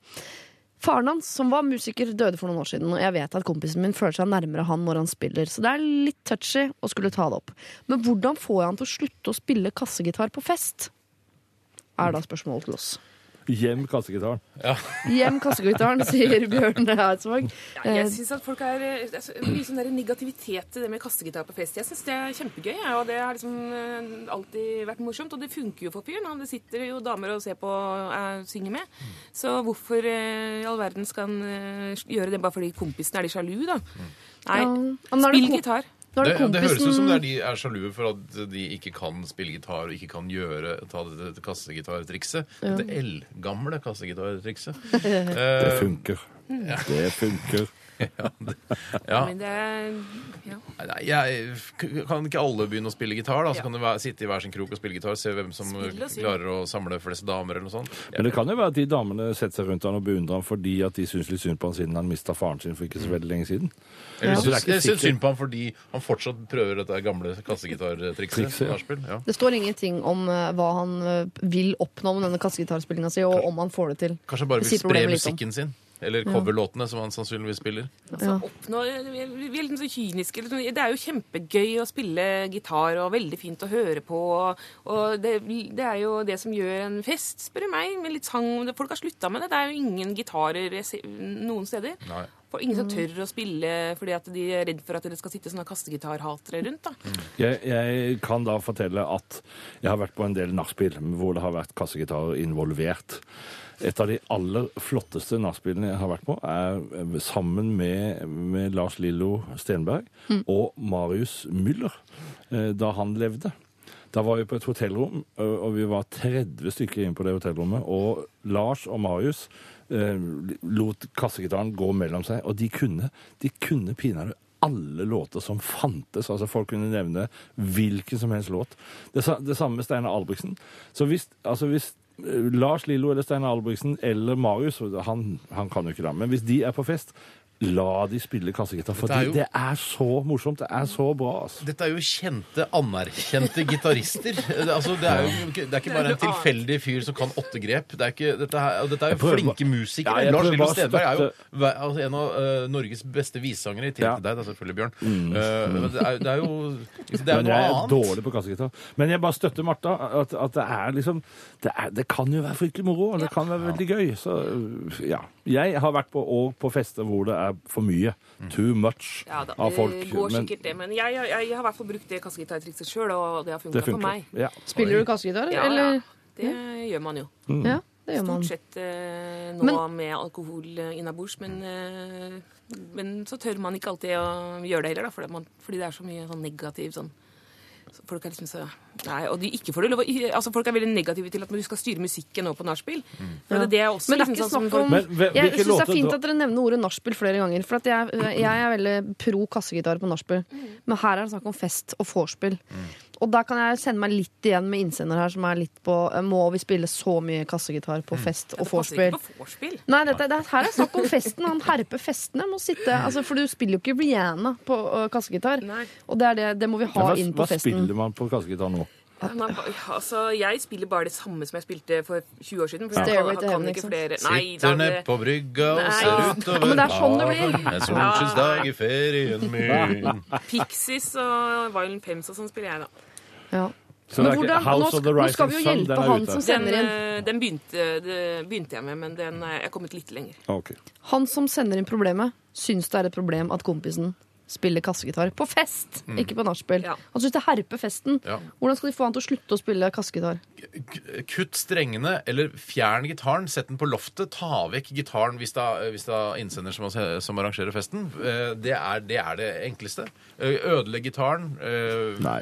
Faren hans, som var musiker, døde for noen år siden, og jeg vet at kompisen min føler seg nærmere han når han spiller, så det er litt touchy å skulle ta det opp. Men hvordan får jeg han til å slutte å spille kassegitar på fest? Er da spørsmålet til oss. Hjem kassegitaren. Hjem kassegitaren, sier Bjørn Eidsvåg. Ja, Eh, jeg synes at folk er eh, det er så mye sånn negativitet til det med kassegitar på fest. Jeg syns det er kjempegøy, ja, og det har liksom eh, alltid vært morsomt. Og det funker jo for fyren. Det sitter jo damer og ser på og eh, synger med. Så hvorfor eh, i all verden skal han eh, gjøre det bare fordi kompisen er litt sjalu, da? Nei, Ja, er det spill gitar. Nå er Det, det det høres ut som det er de er sjalue for at de ikke kan spille gitar og ikke kan gjøre, ta det, det kassegitartrikset. Dette eldgamle kassegitartrikset. Det funker. funker. Det funker. ja. Men det ja. Nei, jeg, kan ikke alle begynne å spille gitar? da? Så Ja. kan du være, sitte i hver sin krok og spille gitar? Se hvem som klarer å samle flest damer, eller noe sånt? Men det kan jo være at de damene setter seg rundt han og beundrer han fordi at de syns litt synd på han siden han mista faren sin for ikke så veldig lenge siden. Eller Altså, jeg syns synd på han fordi han fortsatt prøver dette gamle kassegitartrikset. Ja. Ja. Det står ingenting om eh, hva han eh, vil oppnå med denne kassegitarspillinga si, og om han får det til. Kanskje han bare vil spre musikken sin? Eller coverlåtene, som han sannsynligvis spiller. Altså, oppnår, Vi vi er litt så kyniske. liksom. Det er jo kjempegøy å spille gitar og veldig fint å høre på. Og det, det er jo det som gjør en fest, spør du meg. Med litt sang. Folk har slutta med det. Det er jo ingen gitarer noen steder. Nei. Og ingen som tør å spille fordi at de er redd for at det skal sitte sånne kastegitarhatere rundt. da. Jeg, jeg kan da fortelle at jeg har vært på en del nachspiel hvor det har vært kassegitarer involvert. Et av de aller flotteste nachspielene jeg har vært på, er eh, sammen med, med Lars Lillo Stenberg og Marius Müller eh, da han levde. Da var vi på et hotellrom, og vi var 30 stykker inne på det hotellrommet. Og Lars og Marius eh, lot kassegitaren gå mellom seg, og de kunne, de kunne pinadø alle låter som fantes. altså Folk kunne nevne hvilken som helst låt. Det, det samme med Steinar Albrigtsen. Så hvis, altså hvis eh, Lars Lillo eller Steinar Albrigtsen eller Marius han, han kan jo ikke det, men hvis de er på fest, La de spille kassegitar, for er det er så morsomt. Det er så bra. altså. Dette er jo kjente, anerkjente gitarister. Altså, det, er jo det er ikke bare en tilfeldig fyr som kan åtte grep. Det er ikke, dette, her, dette er jo flinke musikere. Ja, Lars Lillo Stedberg er jo altså, en av uh, Norges beste vissangere, i tillegg Ja. til deg, da, selvfølgelig, Bjørn. Eh, men det, er, det er jo det er Men noe jeg er annet. dårlig på kassegitar. Men jeg bare støtter Martha. At, at det er liksom det, er, det kan jo være fryktelig moro, og det kan være veldig gøy. Så ja. Jeg har vært på, og på fester hvor det er for mye. Too much Ja da, av folk. det går men sikkert det. Men jeg, jeg, jeg har i hvert fall brukt det kassegitartrikset sjøl, og det har funka for meg. Ja. Spiller du kassegitar, Ja, eller? ja. Det gjør man jo. Ja, det gjør man. Stort sett eh, nå Men- med alkohol eh, innabords, men, eh, men så tør man ikke alltid å gjøre det heller, da, fordi, man, fordi det er så mye sånn negativ sånn så Folk er liksom så Nei, og de ikke får det lov altså Folk er veldig negative til at du skal styre musikken nå på nachspiel. Ja. Det er også Men det er liksom ikke sånn som snakk om Men Jeg syns det er fint at dere nevner ordet nachspiel flere ganger. For at jeg, jeg er veldig pro kassegitar på nachspiel. Men her er det snakk om fest og vorspiel. Og da kan jeg sende meg litt igjen med innsender her som er litt på eh, Må vi spille så mye kassegitar på fest og Det passer vorspiel? ikke på vorspiel. Nei, dette, det, her er snakk om festen. Han herper festene. Må sitte, altså, for du spiller jo ikke Rihanna på uh, kassegitar. Nei. Og det, er det, det må vi ha hva, inn på hva festen. spiller man på kassegitar nå? Man, altså, jeg spiller bare det samme som jeg spilte for 20 år siden. For jeg Stairway kan, kan ikke ikke flere Nei, Sitter nede ned på brygga og ser Ja, utover ja, det er sånn det blir. En solskinnsdag i ferien min. Pixies og Violent Pems og sånn spiller jeg, da. Ja. Så Men hvordan, nå, House of the nå skal Rising vi jo Sun, hjelpe den er han ute. som Den, sender inn. eh, den begynte, det begynte jeg med, men den er jeg er kommet litt lenger. Okay. Han som sender inn problemet, syns det er et problem at kompisen spiller kassegitar på fest, ikke på nachspiel. Ja. Han syns det herper festen. Ja. Hvordan skal de få han til å slutte å spille kassegitar? Kutt strengene, eller fjern gitaren. Sett den på loftet. Ta vekk gitaren hvis det er, hvis det er innsender som, som arrangerer festen. Eh, Det er det, er det enkleste. Eh, Ødelegg gitaren. eh, Nei.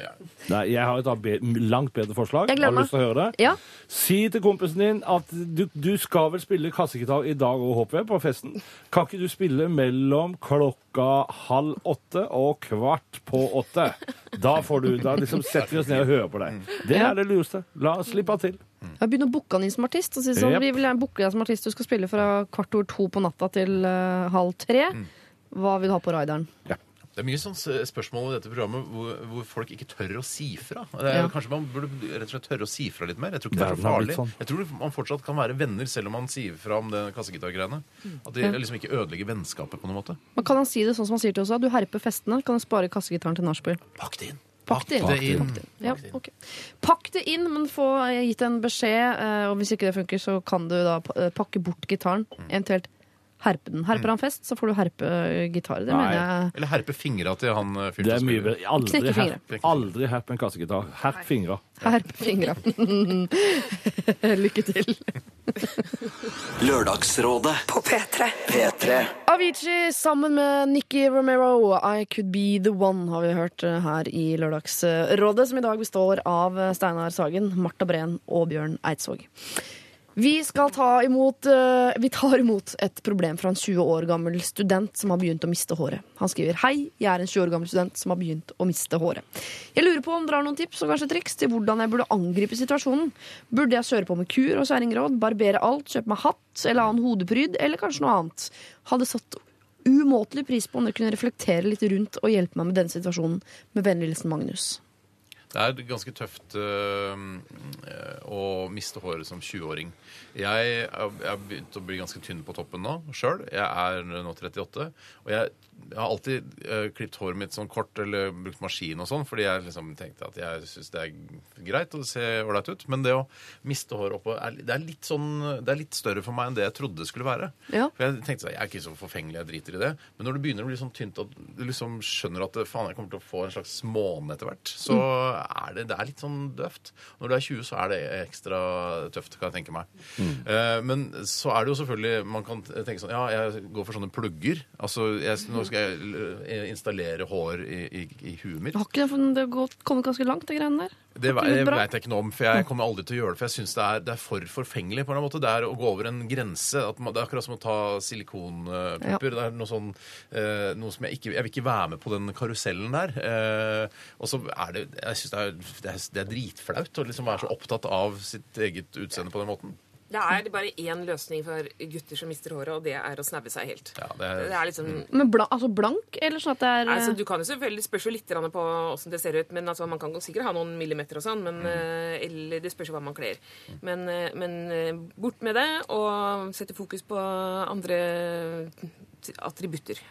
Nei, jeg har et be langt bedre forslag. Jeg Har du lyst til å høre det? Ja, Si til kompisen din at du, du skal vel spille kassegitar i dag òg, håper jeg, på festen. Kan ikke du spille mellom klokka halv åtte og kvart på åtte? Da, får du, da liksom setter vi oss ned og hører på deg. Det er det lureste. La oss slippe til. jeg har begynt å booke han inn som artist. Og si sånn, Jep. Vi vil gjerne booke deg som artist. Du skal spille fra kvart over to på natta til eh, halv tre. Hva vil du ha på rideren? Det er mye sånn s- spørsmål i dette programmet hvor, hvor folk ikke tør å si fra. Det er, Ja. Kanskje man burde rett og slett tørre å si fra litt mer? Jeg tror ikke det er så Verden blitt farlig. sånn. Jeg tror man fortsatt kan være venner selv om man sier fra om det kassegitargreiene. At det liksom ikke ødelegger vennskapet på noen måte. Men kan han si det sånn som han sier til oss? at Du herper festene. Kan du spare kassegitaren til nachspiel? Pakk det inn! Pakk det inn. det inn. Ja, okay. Pakk det inn, men få gitt en beskjed. eh, Og hvis ikke det funker, så kan du da eh, pakke bort gitaren. Eventuelt herpe den. Herper han fest, så får du herpe eh, gitar. Det Nei. mener jeg Eller herpe fingra til han eh, fyren Det er som mye spiller. bedre. Aldri Knekke fingre. herp, aldri herp en kassegitar. Herp fingra. Herpe fingra. Lykke til. Lørdagsrådet På P3. P3 Avicii sammen med Nikki Romero, I Could Be The One, har vi hørt eh, her i Lørdagsrådet, som i dag består av eh, Steinar Sagen, Marta Breen og Bjørn Eidsvåg. Vi imot eh, Vi tar imot et problem fra en 20 år gammel student som har begynt å miste håret. Han skriver Hei, jeg er en 20 år gammel student som har begynt å miste håret. Jeg lurer på om dere har noen tips og kanskje triks til hvordan jeg burde angripe situasjonen. Burde jeg kjøre på med kur og kjerringråd, barbere alt, kjøpe meg hatt eller annen hodepryd, eller kanskje noe annet? Hadde satt umåtelig pris på om dere kunne reflektere litt rundt og hjelpe meg med denne situasjonen. Med vennlig Magnus. Det er ganske tøft øh, å miste håret som 20-åring. Jeg har begynt å bli ganske tynn på toppen nå sjøl. Jeg er nå 38. Og jeg, jeg har alltid uh, klippet håret mitt sånn kort eller brukt maskin og sånn, fordi jeg liksom tenkte at jeg syns det er greit å se ser ålreit ut. Men det å miste håret oppå er, det, er litt sånn, det er litt større for meg enn det jeg trodde det skulle være. Ja. For jeg tenkte sånn, jeg er ikke så forfengelig, jeg driter i det. Men når det begynner å bli sånn tynt at du liksom skjønner at faen, jeg kommer til å få en slags måne etter hvert, så er det, det er litt sånn døvt. Når du er 20, så er det ekstra tøft, kan jeg tenke meg. Eh, men så er det jo selvfølgelig Man kan tenke sånn Ja, jeg går for sånne plugger. Altså, jeg, nå skal jeg eh, installere hår i, i, i huet mitt. Har ikke det, det har kommet ganske langt, de greiene der? Det det bra? vet jeg ikke noe om, for jeg kommer aldri til å gjøre det. For jeg syns det, det er for forfengelig. på en måte. Det er å gå over en grense. At man, det er akkurat som å ta silikonpupper. Det er noe sånn eh, noe som jeg ikke Jeg vil ikke være med på den karusellen der. Eh, og så er det Jeg syns det, det, er- det er dritflaut å liksom være så opptatt av sitt eget utseende på den måten. Det er bare én løsning for gutter som mister håret, og det er å snaue seg helt. Ja, det er, Det er liksom Men bla, altså blank, eller sånn at det er Altså, du kan jo selvfølgelig spørre litt på åssen det ser ut. men altså, Man kan sikkert ha noen millimeter og sånn, men, mm. eller det spørs jo hva man kler. Men, eh, men eh, bort med det, og sette fokus på andre attributter.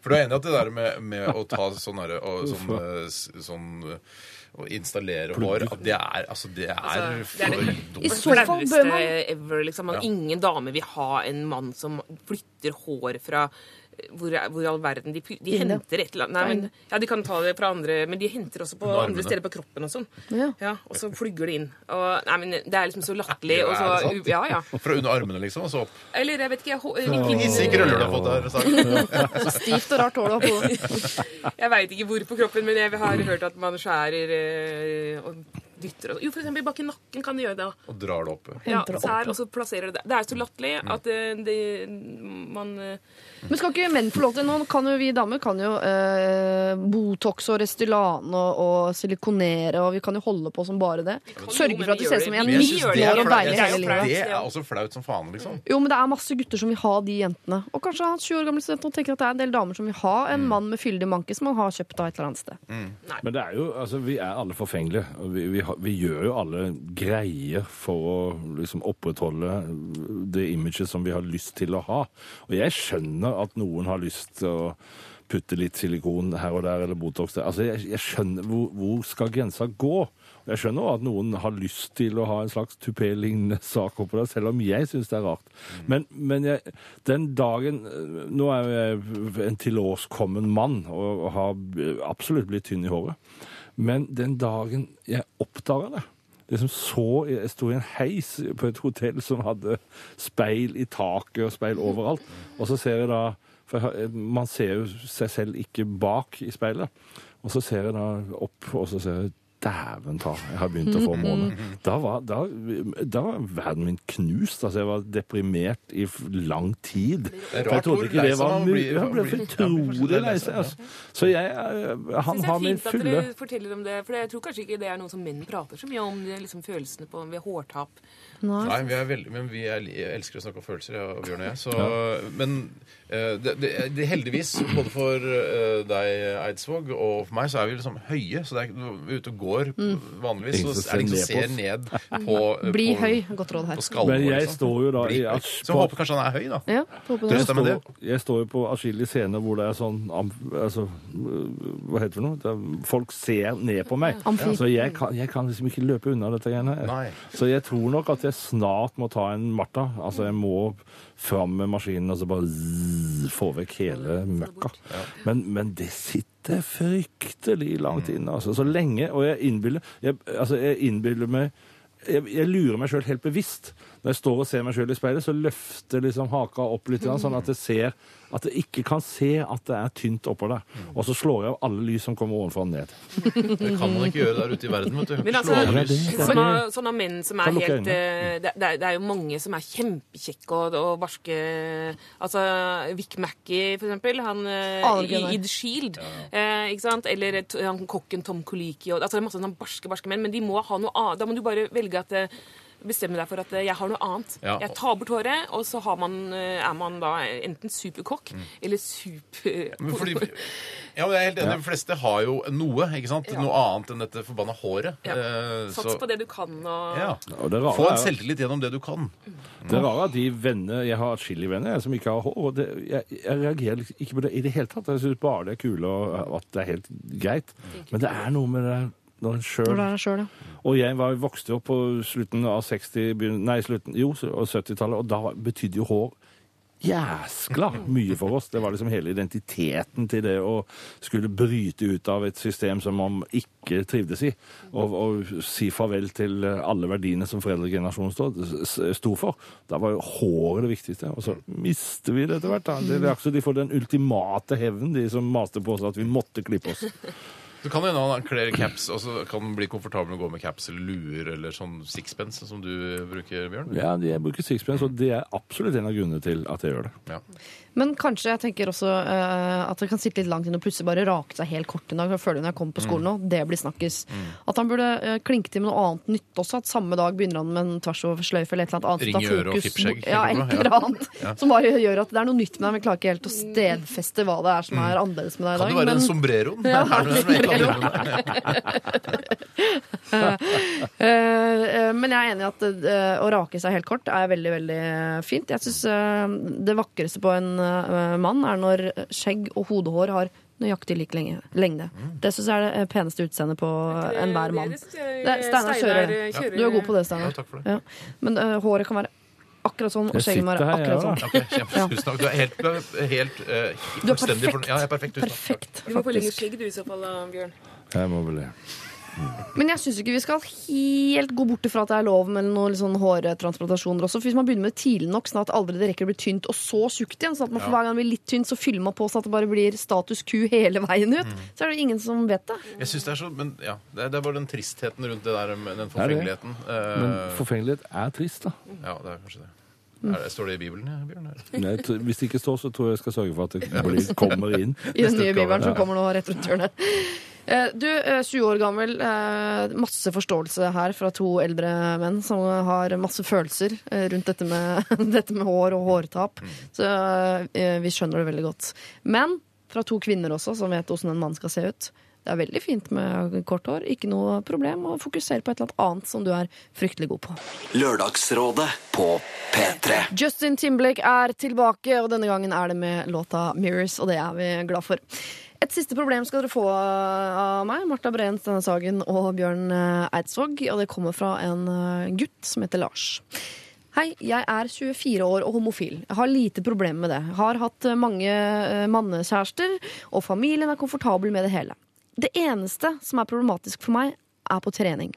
For du er enig i at det der med, med å ta sånn herre og sånn, eh, sånn eh, Å installere hår At det er Altså, det er Altså, det er for det- dumt. I så fall bør Flaueste man ever, liksom. Ja. Ingen dame vil ha en mann som flytter hår fra hvor, hvor i all verden De, de henter et eller annet Nei, men, Ja, de kan ta det fra andre, men de henter også på Under andre steder på kroppen og sånn. Ja. og så flygger det inn. Og, nei, men Det er liksom så latterlig. Ja, og så-? Ja, ja. Fra under armene, liksom, og så opp. Eller jeg vet ikke Hissige krøller du har fått der. Sagt. så stivt og rart hår du har på. Jeg veit ikke hvor på kroppen, men jeg har hørt at man skjærer eh, og dytter og Jo, eksempel bak i nakken kan de gjøre det. Og drar det opp. Ja, her, og så plasserer du det. Det er så latterlig at eh, det, man eh, Men skal ikke menn få lov til Nå kan jo vi damer kan jo eh, Botox og Restylane og, og silikonere, og vi kan jo holde på som bare det. Sørge for at det ser ut som en er Men jeg 19 synes det er år og flaut. deilig hele livet. Det er også flaut som faen, liksom. Jo, men det er masse gutter som vil ha de jentene. Og kanskje han 20 år gamle studenten og tenker at det er en del damer som vil ha en mann med fyldig manke som han har kjøpt av et eller annet sted. Men det er jo, altså, vi er alle forfengelige. Vi, vi, har- vi gjør jo alle greier for å liksom opprettholde det imaget som vi har lyst til å ha. Og jeg skjønner at noen har lyst til å putte litt silikon her og der, eller Botox der. Altså, jeg, jeg skjønner hvor, hvor skal grensa gå? Jeg skjønner at noen har lyst til å ha en slags tupé-lignende sak oppå der, selv om jeg syns det er rart. Men, men jeg, den dagen Nå er jeg en tilårskommen mann og, og har absolutt blitt tynn i håret. Men den dagen jeg oppdaga det liksom så, Jeg sto i en heis på et hotell som hadde speil i taket og speil overalt. Og så ser jeg da For man ser jo seg selv ikke bak i speilet. Og så ser jeg da opp, og så ser jeg Dæven ta, jeg har begynt å få måne. Da var, da, da var verden min knust. Altså, jeg var deprimert i lang tid. rart jeg trodde ikke det var mulig. Jeg ble utrolig lei seg. Altså. Så jeg, eh, han har det er min fint at fulle dere forteller om det, for jeg tror kanskje ikke det er noe som menn prater så mye om. Det liksom følelsene på ved hårtap. Nei, vi er veldig, men vi er, elsker å snakke om følelser, Bjørn og jeg. Så, Men det, det, det, heldigvis, både for uh, deg, Eidsvåg, og for meg, så er vi liksom høye. Så det er, vi er ute og går vanligvis, så er det ingen ser som ser ned på Bli på, høy. Godt råd her. På skallen Men jeg liksom. står jo da i. Så håper kanskje han er høy, da. Ja, jeg, står, jeg står jo på atskillige scener hvor det er sånn am- altså, Hva heter det for noe? Det er, folk ser ned på meg. Amfi. Så jeg kan, jeg kan liksom ikke løpe unna dette greiene. Nei. Så jeg tror nok at jeg snart må ta en Martha. Altså jeg må fram med maskinen og så bare zzz, få vekk hele møkka. Men, men det sitter fryktelig langt inne. Altså. Så lenge Og jeg innbiller jeg, altså jeg innbiller meg jeg, jeg lurer meg sjøl helt bevisst. Når jeg står og ser meg sjøl i speilet, så løfter liksom haka opp litt, sånn at jeg ser at jeg ikke kan se at det er tynt oppå der. Og så slår jeg av alle lys som kommer ovenfra og ned. Det kan man ikke gjøre der ute i verden, vet du. Men altså, Slå av lys. det- det- sånne, sånne menn som er helt eh, det, det, er, jo mange som er kjempekjekke og, og barske Altså Vic Mackey, for eksempel. Han eh, i, i The Shield. Eh, ikke sant? Eller han kokken Tom Coliki. Og, altså, det er masse sånne barske, barske menn. Men de må ha noe annet. Da må du bare velge at eh, Bestemme deg for at eh, jeg har noe annet. Ja. Jeg tar bort håret, og så har man, eh, er man da enten superkokk eller super... Men fordi, ja, men jeg er helt enig. De fleste har jo noe, ikke sant? Ja. Noe annet enn dette forbanna håret. Ja. Eh, Sats så- på det du kan, og Ja. Og det rare Få en selvtillit gjennom det du kan. Det rare er at de venner, Jeg har atskillige venner jeg, som ikke har hår. og det, jeg, jeg reagerer ikke på det i det hele tatt. Jeg syns bare det er kule og at det er helt greit. Men det er noe med det når en Når sjøl det er deg selv, ja. Og jeg var vokste opp på slutten av 60, nei, slutten, jo, 70-tallet, og da betydde jo hår jæskla mye for oss. Det var liksom hele identiteten til det å skulle bryte ut av et system som man ikke trivdes i, og, og si farvel til alle verdiene som foreldregenerasjonen stod, sto for. Da var jo håret det viktigste, og så mister vi det etter hvert. da. Det er akkurat de får den ultimate hevn, de som maste på oss at vi måtte klippe oss. Så kan hende han kler caps, og så kan han bli komfortabel med å gå med caps eller luer eller sånn sixpence som du bruker, Bjørn. Ja, jeg bruker sixpence, og det er absolutt en av grunnene til at jeg gjør det. Ja. Men kanskje jeg tenker også uh, at det kan sitte litt langt inn og plutselig bare rake seg helt kort en dag. Jeg føler når jeg kommer på skolen nå, det blir snakkes. At han burde uh, klinke til med noe annet nytt også. At samme dag begynner han med en tvers over sløyfe eller et eller annet. Ring i øret og fippskjegg, Ja, et eller annet. Som bare gjør at det er noe nytt med deg. Vi klarer ikke helt å stedfeste hva det er som er annerledes med deg i dag. Kan det være men- en sombrero? Ja, Er? Eh, eh, men jeg er enig i at eh, å rake seg helt kort er veldig veldig fint. Jeg syns det vakreste på en mann er når skjegg og hodehår har nøyaktig lik lengde. Det syns jeg er det peneste utseendet på enhver mann. Steinar kjører det. Du er god på det, Steinar. Ja. Men uh, håret kan være akkurat sånn, og Jeg skjegget må være akkurat sånn. Okay, kjempe, tusen takk. Du er helt, helt uh, Du er fullstendig perfekt. fornøyd. Ja, jeg er perfekt. Perfekt, Du må forlenge lenge skjegg du i så fall, Bjørn. Jeg må vel det. Men jeg syns ikke vi skal helt gå bort fra at det er lov med noen sånn hårtransplantasjoner også. For hvis man begynner med det tidlig nok, sånn at aldri det rekker å bli tynt og så tjukt igjen, sånn at man for hver gang det blir litt tynt, så fyller man på sånn at det bare blir status Q hele veien ut, så er det ingen som vet det. Jeg synes det er så, men ja, det er, det er bare den tristheten rundt det der med den det? forfengeligheten. Eh, Men forfengelighet er trist, da. ja, det er kanskje det. Er det. Står det i Bibelen, ja, Bjørn? Nei, Hvis det ikke står, så tror jeg jeg skal sørge for at det blir, kommer inn. I den nye bibelen som kommer nå rett rundt hjørnet. Eh, Du, eh, 20 år gammel, eh, masse forståelse her fra to eldre menn som har masse følelser eh, rundt dette med, dette med hår og hårtap. Så eh, vi skjønner det veldig godt. Men fra to kvinner også, som vet hvordan en mann skal se ut. Det er veldig fint med kort hår. Ikke noe problem å fokusere på et eller annet som du er fryktelig god på. Lørdagsrådet på P3. Justin Timberlake er tilbake, og denne gangen er det med låta 'Mirrors', og det er vi glad for. Et siste problem skal dere få av meg, Marta Breen Steinar Sagen og Bjørn eh, Eidsvåg, og det kommer fra en eh, gutt som heter Lars. Hei, jeg er 24 år og homofil. Jeg har lite problemer med det. Jeg har hatt eh, mange mannekjærester, og familien er komfortabel med det hele. Det eneste som er problematisk for meg, er på trening.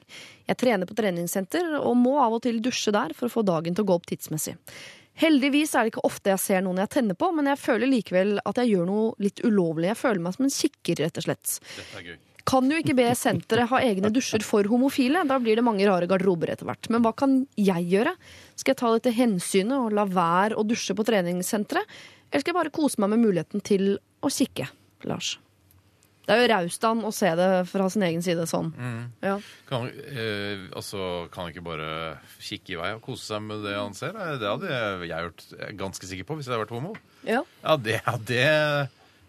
Jeg trener på treningssenter og må av og til dusje der for å få dagen til å gå opp tidsmessig. Heldigvis er det ikke ofte jeg ser noen jeg tenner på, men jeg føler likevel at jeg gjør noe litt ulovlig. Jeg føler meg som en kikker, rett og slett. Dette er gøy. Kan jo ikke be senteret ha egne dusjer for homofile. Da blir det mange rare garderober etter hvert. Men hva kan jeg gjøre? Skal jeg ta dette hensynet og la være å dusje på treningssenteret? Eller skal jeg bare kose meg med muligheten til å kikke, Lars? Det er jo raust av han å se det fra sin egen side sånn. Ja. Kan, eh, altså, kan han ikke bare kikke i vei og kose seg med det han ser? Det hadde jeg gjort jeg ganske sikker på hvis jeg hadde vært homo. Ja. Ja, det, ja, det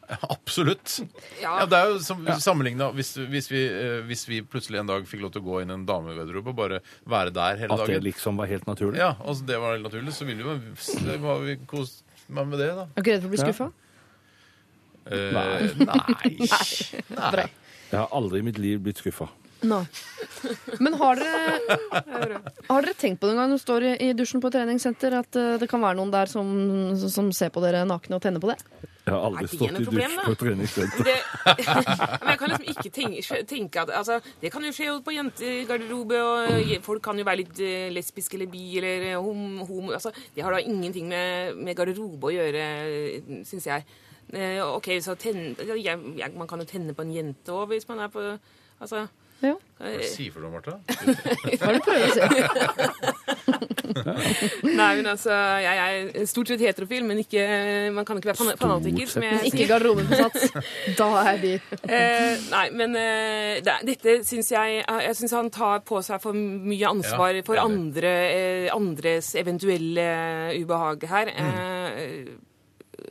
Absolutt. Ja. Ja, det er jo som, hvis, hvis, vi, eh, hvis vi plutselig en dag fikk lov til å gå inn i en damegarderobe og bare være der hele dagen. At det dagen liksom var helt naturlig. Ja, altså det var helt naturlig, så ville vi, vi kost meg med det, da. Er ikke redd for å bli Ja. Eh, Nei. nei. Jeg har aldri i mitt liv blitt skuffa. Nei. Men har dere, har dere tenkt på det en gang når du står i, i dusjen på et treningssenter, at eh, det kan være noen der som, som ser på dere nakne og tenner på det? Jeg har aldri det stått noe i problem, dusj da? på et treningssenter. Det, men jeg kan liksom ikke tenke, tenke at altså, Det kan jo skje jo på jentegarderobe, og eh, folk kan jo være litt eh, lesbiske eller bi eller eh, hom, homo altså, Det har da ingenting med, med garderobe å gjøre, syns jeg. Eh, OK, så tenn, ja, man kan jo tenne på en jente òg hvis man er på Altså Ja. Hva eh, sier du, Martha? Hva er det du prøver å si? Nei, men altså Jeg er stort sett heterofil, men ikke, man kan ikke være fan- fanatiker. Som jeg Ikke garderoben på sats. Da er vi Eh, nei, men eh, det, dette syns jeg Jeg syns han tar på seg for mye ansvar Ja, for andre, andres eventuelle ubehag her. Eh,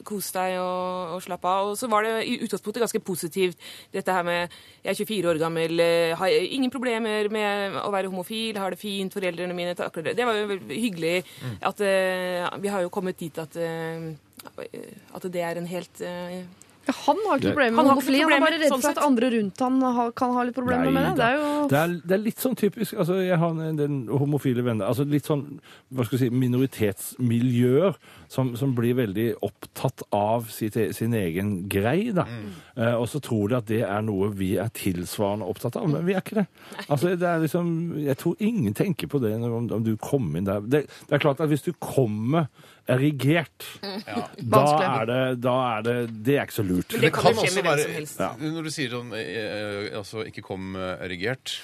Kos deg og, og slapp av. Og så var det i utgangspunktet ganske positivt, dette her med Jeg er 24 år gammel, eh, har ingen problemer med å være homofil, har det fint, foreldrene mine takler det. Det var jo hyggelig at uh, Vi har jo kommet dit at uh, at det er en helt eh, Ja, Han har ikke problemer med har homofili. Han er bare redd for at andre rundt han har, kan ha litt problemer med det. Det er jo Det er, det er litt sånn typisk altså Jeg har en del homofile venner. altså Litt sånn hva skal jeg si, minoritetsmiljøer som, som blir veldig opptatt av sitt, e- sin egen grei. da. Eh, og så tror de at det er noe vi er tilsvarende opptatt av, men vi er ikke det. Altså det er liksom, Jeg tror ingen tenker på det når, om, om du kommer inn der. Det, det er klart at hvis du kommer erigert, da er det, da er det Det er ikke så lurt. Men det kan jo skje med hvem være som helst. Ja. Når du sier sånn eh, altså ikke kom eh, erigert,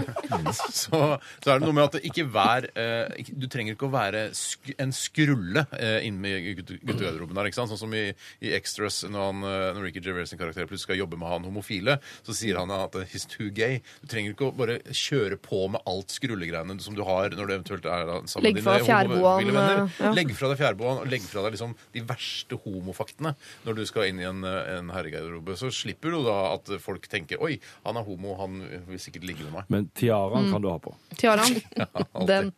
så, så er det noe med at det ikke vær eh, Du trenger ikke å være sk en skrulle eh, inne i gutte- guttegarderoben der. ikke sant? Sånn som i, i Extras, når, han, eh, når Ricky Gervais sin karakter plutselig skal jobbe med han homofile, så sier han at he's too gay. Du trenger ikke å bare kjøre på med alt skrullegreiene som du har når du eventuelt er sammen med dine homofile venner. eh, ja. Legg fra deg fjærboaen, og legge fra deg liksom de verste homofaktene når du skal inn i en, en herregarderobe. Så slipper du da at folk tenker oi, han er homo, han vil sikkert ligge med meg. Men tiaraen Mm. kan du ha på. Tiaraen, ja, den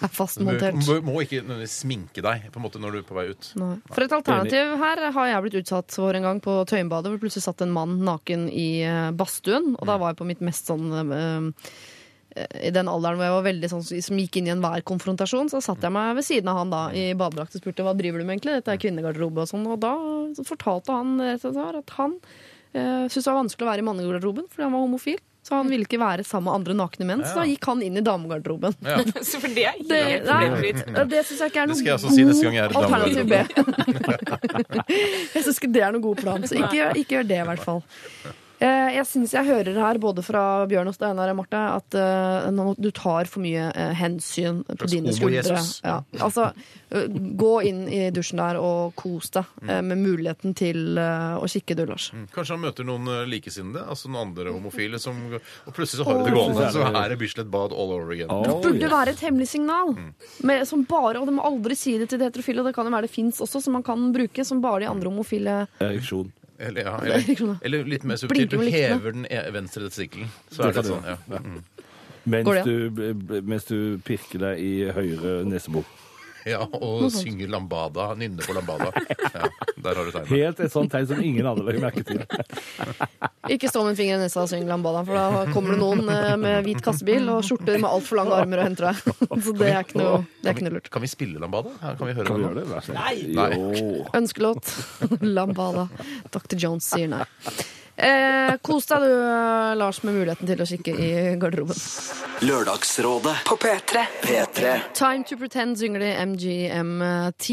er fastmontert. Du må, må ikke nødvendigvis sminke deg på en måte når du er på vei ut. Nei. For et alternativ her har jeg blitt utsatt for en gang på Tøyenbadet, hvor plutselig satt en mann naken i eh, badstuen. Og da var jeg på mitt mest sånn eh, I den alderen hvor jeg var veldig sånn som gikk inn i enhver konfrontasjon, så satt jeg meg ved siden av han da i badedrakt og spurte hva driver du med egentlig. Dette er kvinnegarderobe og sånn. Og da fortalte han rett og slett at han uh, syntes det var vanskelig å være i mannegarderoben fordi han var homofil. Så han ville ikke være sammen med andre nakne menn, så da gikk han inn i damegarderoben. Ja. Så for det er Det, nei, det syns jeg ikke er noe god si er alternativ B. jeg syns ikke det er noen god plan, så ikke, ikke gjør det, i hvert fall. Eh, Jeg syns jeg hører her, både fra Bjørn og Steinar og Marte, at eh, du tar for mye eh, hensyn på Slags dine skuldre. Ja. Altså, gå inn i dusjen der og kos deg eh, med muligheten til å kikke, du, Lars. Kanskje han møter noen likesinnede, altså noen andre homofile, som, og plutselig så har du det gående, så er det Bislett Bad all over again. Oh, burde yes. være et hemmelig signal. Med, som bare, og Du må aldri si det til de heterofile. Det kan jo være det fins også, som man kan bruke. Som bare de andre homofile Ereksjon. Eller, ja, er eller, eller litt mer subtilt. Du hever den e- venstre testikkelen. Så er det sånn, ja. Mm. Mens, du, mens du pirker deg i høyre nesebor. Ja, og synger lambada. Nynne på lambada. Ja, der har du tegnet. Helt et sånt tegn som ingen andre legger merke til. Ikke stå med en finger i nesa og syng lambada, for da kommer det noen eh, med hvit kassebil og skjorter med altfor lange armer og henter deg. Så det er ikke noe, det er ikke noe lurt. Kan vi spille lambada? Kan vi høre Kan vi det? Nei! Nei. Ønskelåt. Lambada. Dr. Jones sier nei. Eh, kos deg du, Lars, med muligheten til å kikke i garderoben. Lørdagsrådet På P3. P3 Time to pretend synger de MGMT.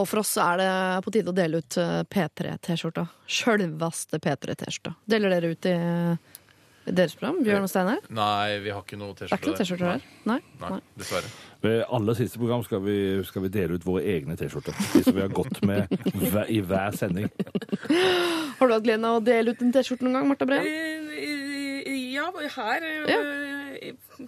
Og for oss så er det på tide å dele ut eh, P3-T-skjorta. Sjølvaste P3-T-skjorta. Deler dere ut i deres program, Bjørn og Steinar? Nei, vi har ikke noe er T-skjorter her? Nei? Nei, Nei. dessverre. Ved aller siste program skal vi, skal vi dele ut våre egne T-skjorter. De som vi har gått med hver, i hver sending. Har du hatt gleden av å dele ut en T-skjorte noen gang, Marta Breen? Eh, Ja, her Ja.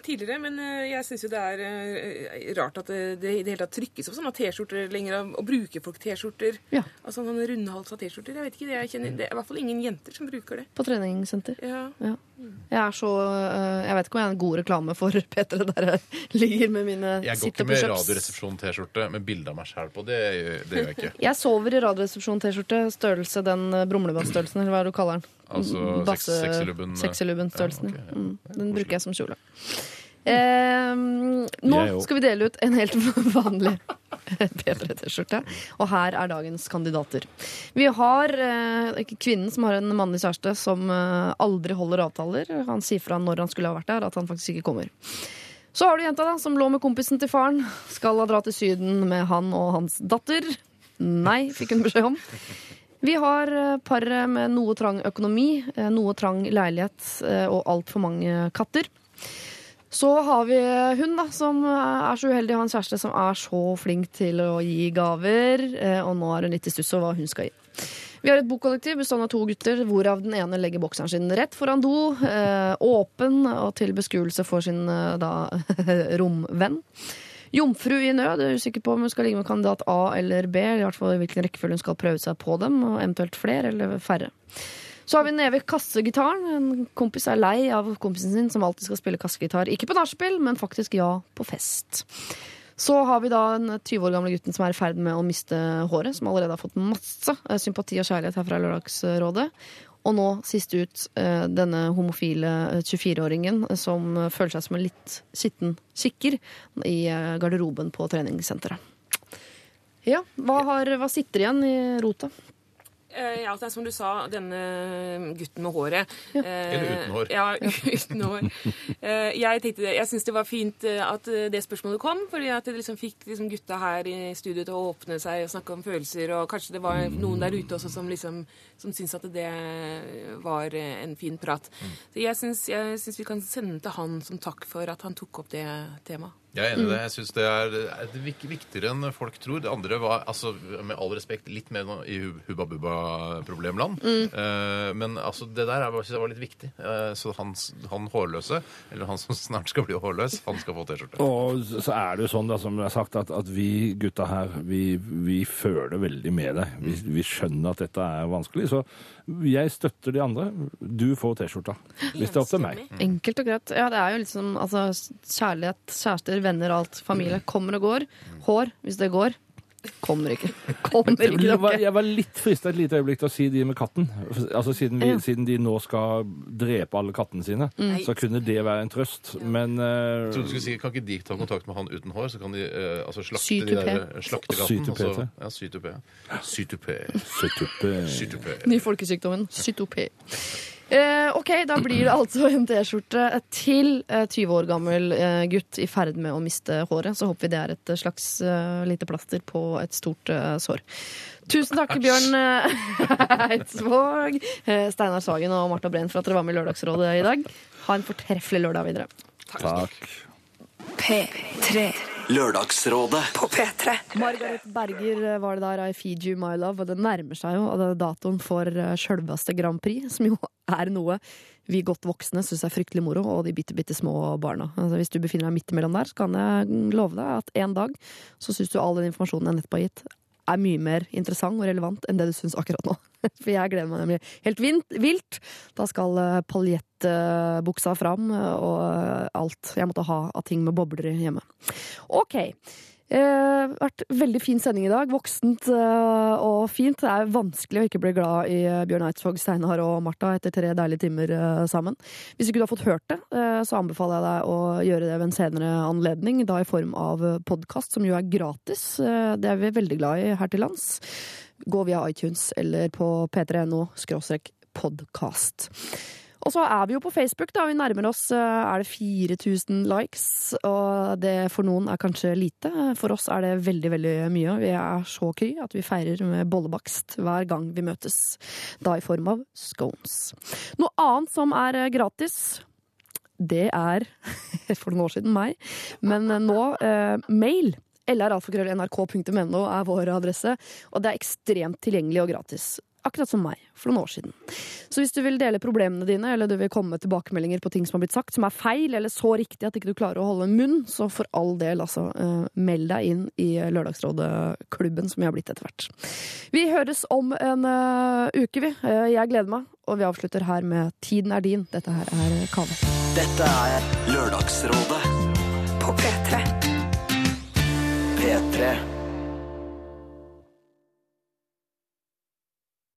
tidligere, men eh, jeg syns jo det er eh, rart at det, det i det hele tatt trykkes opp sånne T-skjorter lenger, og bruker folk T-skjorter. Ja. Altså sånne rundhalsa T-skjorter. Jeg vet ikke, det, jeg kjenner, det er i hvert fall ingen jenter som bruker det. På treningssenter. Ja. Ja. Jeg er så øh, Jeg vet ikke om jeg er en god reklame for P3 der jeg ligger med mine Jeg går ikke med up-pushups. Radioresepsjon-T-skjorte med bilde av meg sjæl på. Det, det gjør jeg ikke. Jeg sover i Radioresepsjon-T-skjorte. Størrelse den øh, brumlebassstørrelsen, eller hva er det du kaller den? Altså Basse- sexylubben, eh, Sexylubben-størrelsen. ja, okay, ja. mm, den bruker jeg som kjole. Eh, nå Jeg òg. skal vi dele ut en helt vanlig P3-T-skjorte. Og her er dagens kandidater. Vi har eh, kvinnen som har en mannlig kjæreste som eh, aldri holder avtaler. Han sier fra når han skulle ha vært der, at han faktisk ikke kommer. Så har du jenta da, som lå med kompisen til faren. Skal ha dra til Syden med han og hans datter. Nei, fikk hun beskjed om. Vi har eh, paret med noe trang økonomi, eh, noe trang leilighet eh, og altfor mange katter. Så har vi hun da, som er så uheldig å ha en kjæreste som er så flink til å gi gaver, eh, og nå er hun litt i stuss over hva hun skal gi. Vi har et bokkollektiv bestående av to gutter, hvorav den ene legger bokseren sin rett foran do, eh, åpen og til beskuelse for sin eh, da, romvenn. Jomfru i nød, jeg er usikker på om hun skal ligge med kandidat A eller B, i hvert fall i hvilken rekkefølge hun skal prøve seg på dem, og eventuelt flere eller færre. Så har vi nede kassegitaren. En kompis er lei av kompisen sin som alltid skal spille kassegitar. Ikke på nachspiel, men faktisk ja, på fest. Så har vi da den 20 år gamle gutten som er i ferd med å miste håret, som allerede har fått masse eh, sympati og kjærlighet her fra Lørdagsrådet. Og nå, sist ut, eh, denne homofile eh, 24-åringen som eh, føler seg som en litt skitten kikker i garderoben på treningssenteret. Ja, hva, har, hva sitter igjen i rota? Eh, ja, det er som du sa, denne gutten med håret. Eh, Eller uten hår. Ja, uten hår. Eh, jeg tenkte, det- jeg syns det var fint eh, at eh, det spørsmålet kom, fordi at det liksom fikk liksom gutta her i studio til å åpne seg og snakke om følelser, og kanskje det var noen der ute også som liksom som syntes at det var en fin prat. Så jeg syns, jeg syns vi kan sende til han som takk for at han tok opp det temaet. Jeg er enig i det. Jeg syns det er, er det vik- viktigere enn folk tror. Det andre var, altså, med all respekt, litt mer nå i hu- Hubba Bubba-problemland. Eh, men altså, det der er, synes jeg var litt viktig. Eh, så han, han hårløse, eller han som snart skal bli hårløs, han skal få T-skjorte. Og så så er det jo sånn, da, som jeg har sagt, at, at vi gutta her, vi, vi føler veldig med deg. Vi, vi skjønner at dette er vanskelig. Så jeg støtter de andre. Du får T-skjorta. Hvis det er opp til meg. Enkelt og greit. Ja, det er jo liksom altså, kjærlighet, kjærester, venner, alt. Familie kommer og går. Hår, hvis det går. Kommer ikke. Kommer ikke Jeg var, jeg var litt frista et lite øyeblikk til å si de med katten. Altså Siden, vi, Ja. siden de nå skal drepe alle kattene sine, så kunne det være en trøst. Men uh, trodde du skulle si, Kan ikke de ta kontakt med han uten hår, så kan de uh, altså slakte de der, slakte katten? Sy tupé og så- til. Ja, sy tupé. Sy tupé. Søtuppe. Sy tupé. Ny folkesykdommen cytopé. Eh, ok, da blir det altså en T-skjorte til eh, 20 år gammel eh, gutt i ferd med å miste håret. Så håper vi det er et eh, slags eh, lite plaster på et stort eh, sår. Tusen takk, Bjørn Eidsvåg, eh, Steinar Sagen og Marta Breen for at dere var med i Lørdagsrådet i dag. Ha en fortreffelig lørdag videre. Takk. P3 Lørdagsrådet. på P3. Margaret Berger eh, var det der, I Feed You My Love, og det nærmer seg jo og det er datoen for eh, sjølveste Grand Prix, som jo er noe vi godt voksne syns er fryktelig moro, og de bitte, bitte små barna. Altså, hvis du befinner deg midt imellom der, så kan jeg love deg at en dag så syns du all den informasjonen jeg nettopp har gitt, er mye mer interessant og relevant enn det du syns akkurat nå. For jeg gleder meg nemlig helt vilt. Da skal eh, paljettbuksa fram eh, og eh, alt jeg måtte ha av ting med bobler hjemme. OK. Eh, vært veldig fin sending i dag. Voksent eh, og fint. Det er vanskelig å ikke bli glad i Bjørn Eidsvåg, Steinar og Martha etter tre deilige timer eh, sammen. Hvis ikke du har fått hørt det, eh, så anbefaler jeg deg å gjøre det ved en senere anledning. Da i form av podkast, som jo er gratis. Det er vi veldig glad i her til lands. Gå via iTunes eller på p3.no skråstrek podkast. Og så er vi jo på Facebook, da. Vi nærmer oss eh, er det 4000 likes. Og det for noen er kanskje lite. For oss er det veldig, veldig mye. Vi er så kry at vi feirer med bollebakst hver gang vi møtes. Da i form av scones. Noe annet som er eh, gratis, det er for noen år siden meg, men nå eh, mail. LRalfakrøll.nrk.no er vår adresse, og det er ekstremt tilgjengelig og gratis. Akkurat som meg, for noen år siden. Så hvis du vil dele problemene dine, eller du vil komme med tilbakemeldinger på ting som har blitt sagt, som er feil, eller så riktig at ikke du klarer å holde munn, så for all del, altså, eh, meld deg inn i Lørdagsrådet-klubben, som vi har blitt etter hvert. Vi høres om en uh, uke, vi. Eh, jeg gleder meg, og vi avslutter her med Tiden er din. Dette her er Kave. Dette er Lørdagsrådet P3.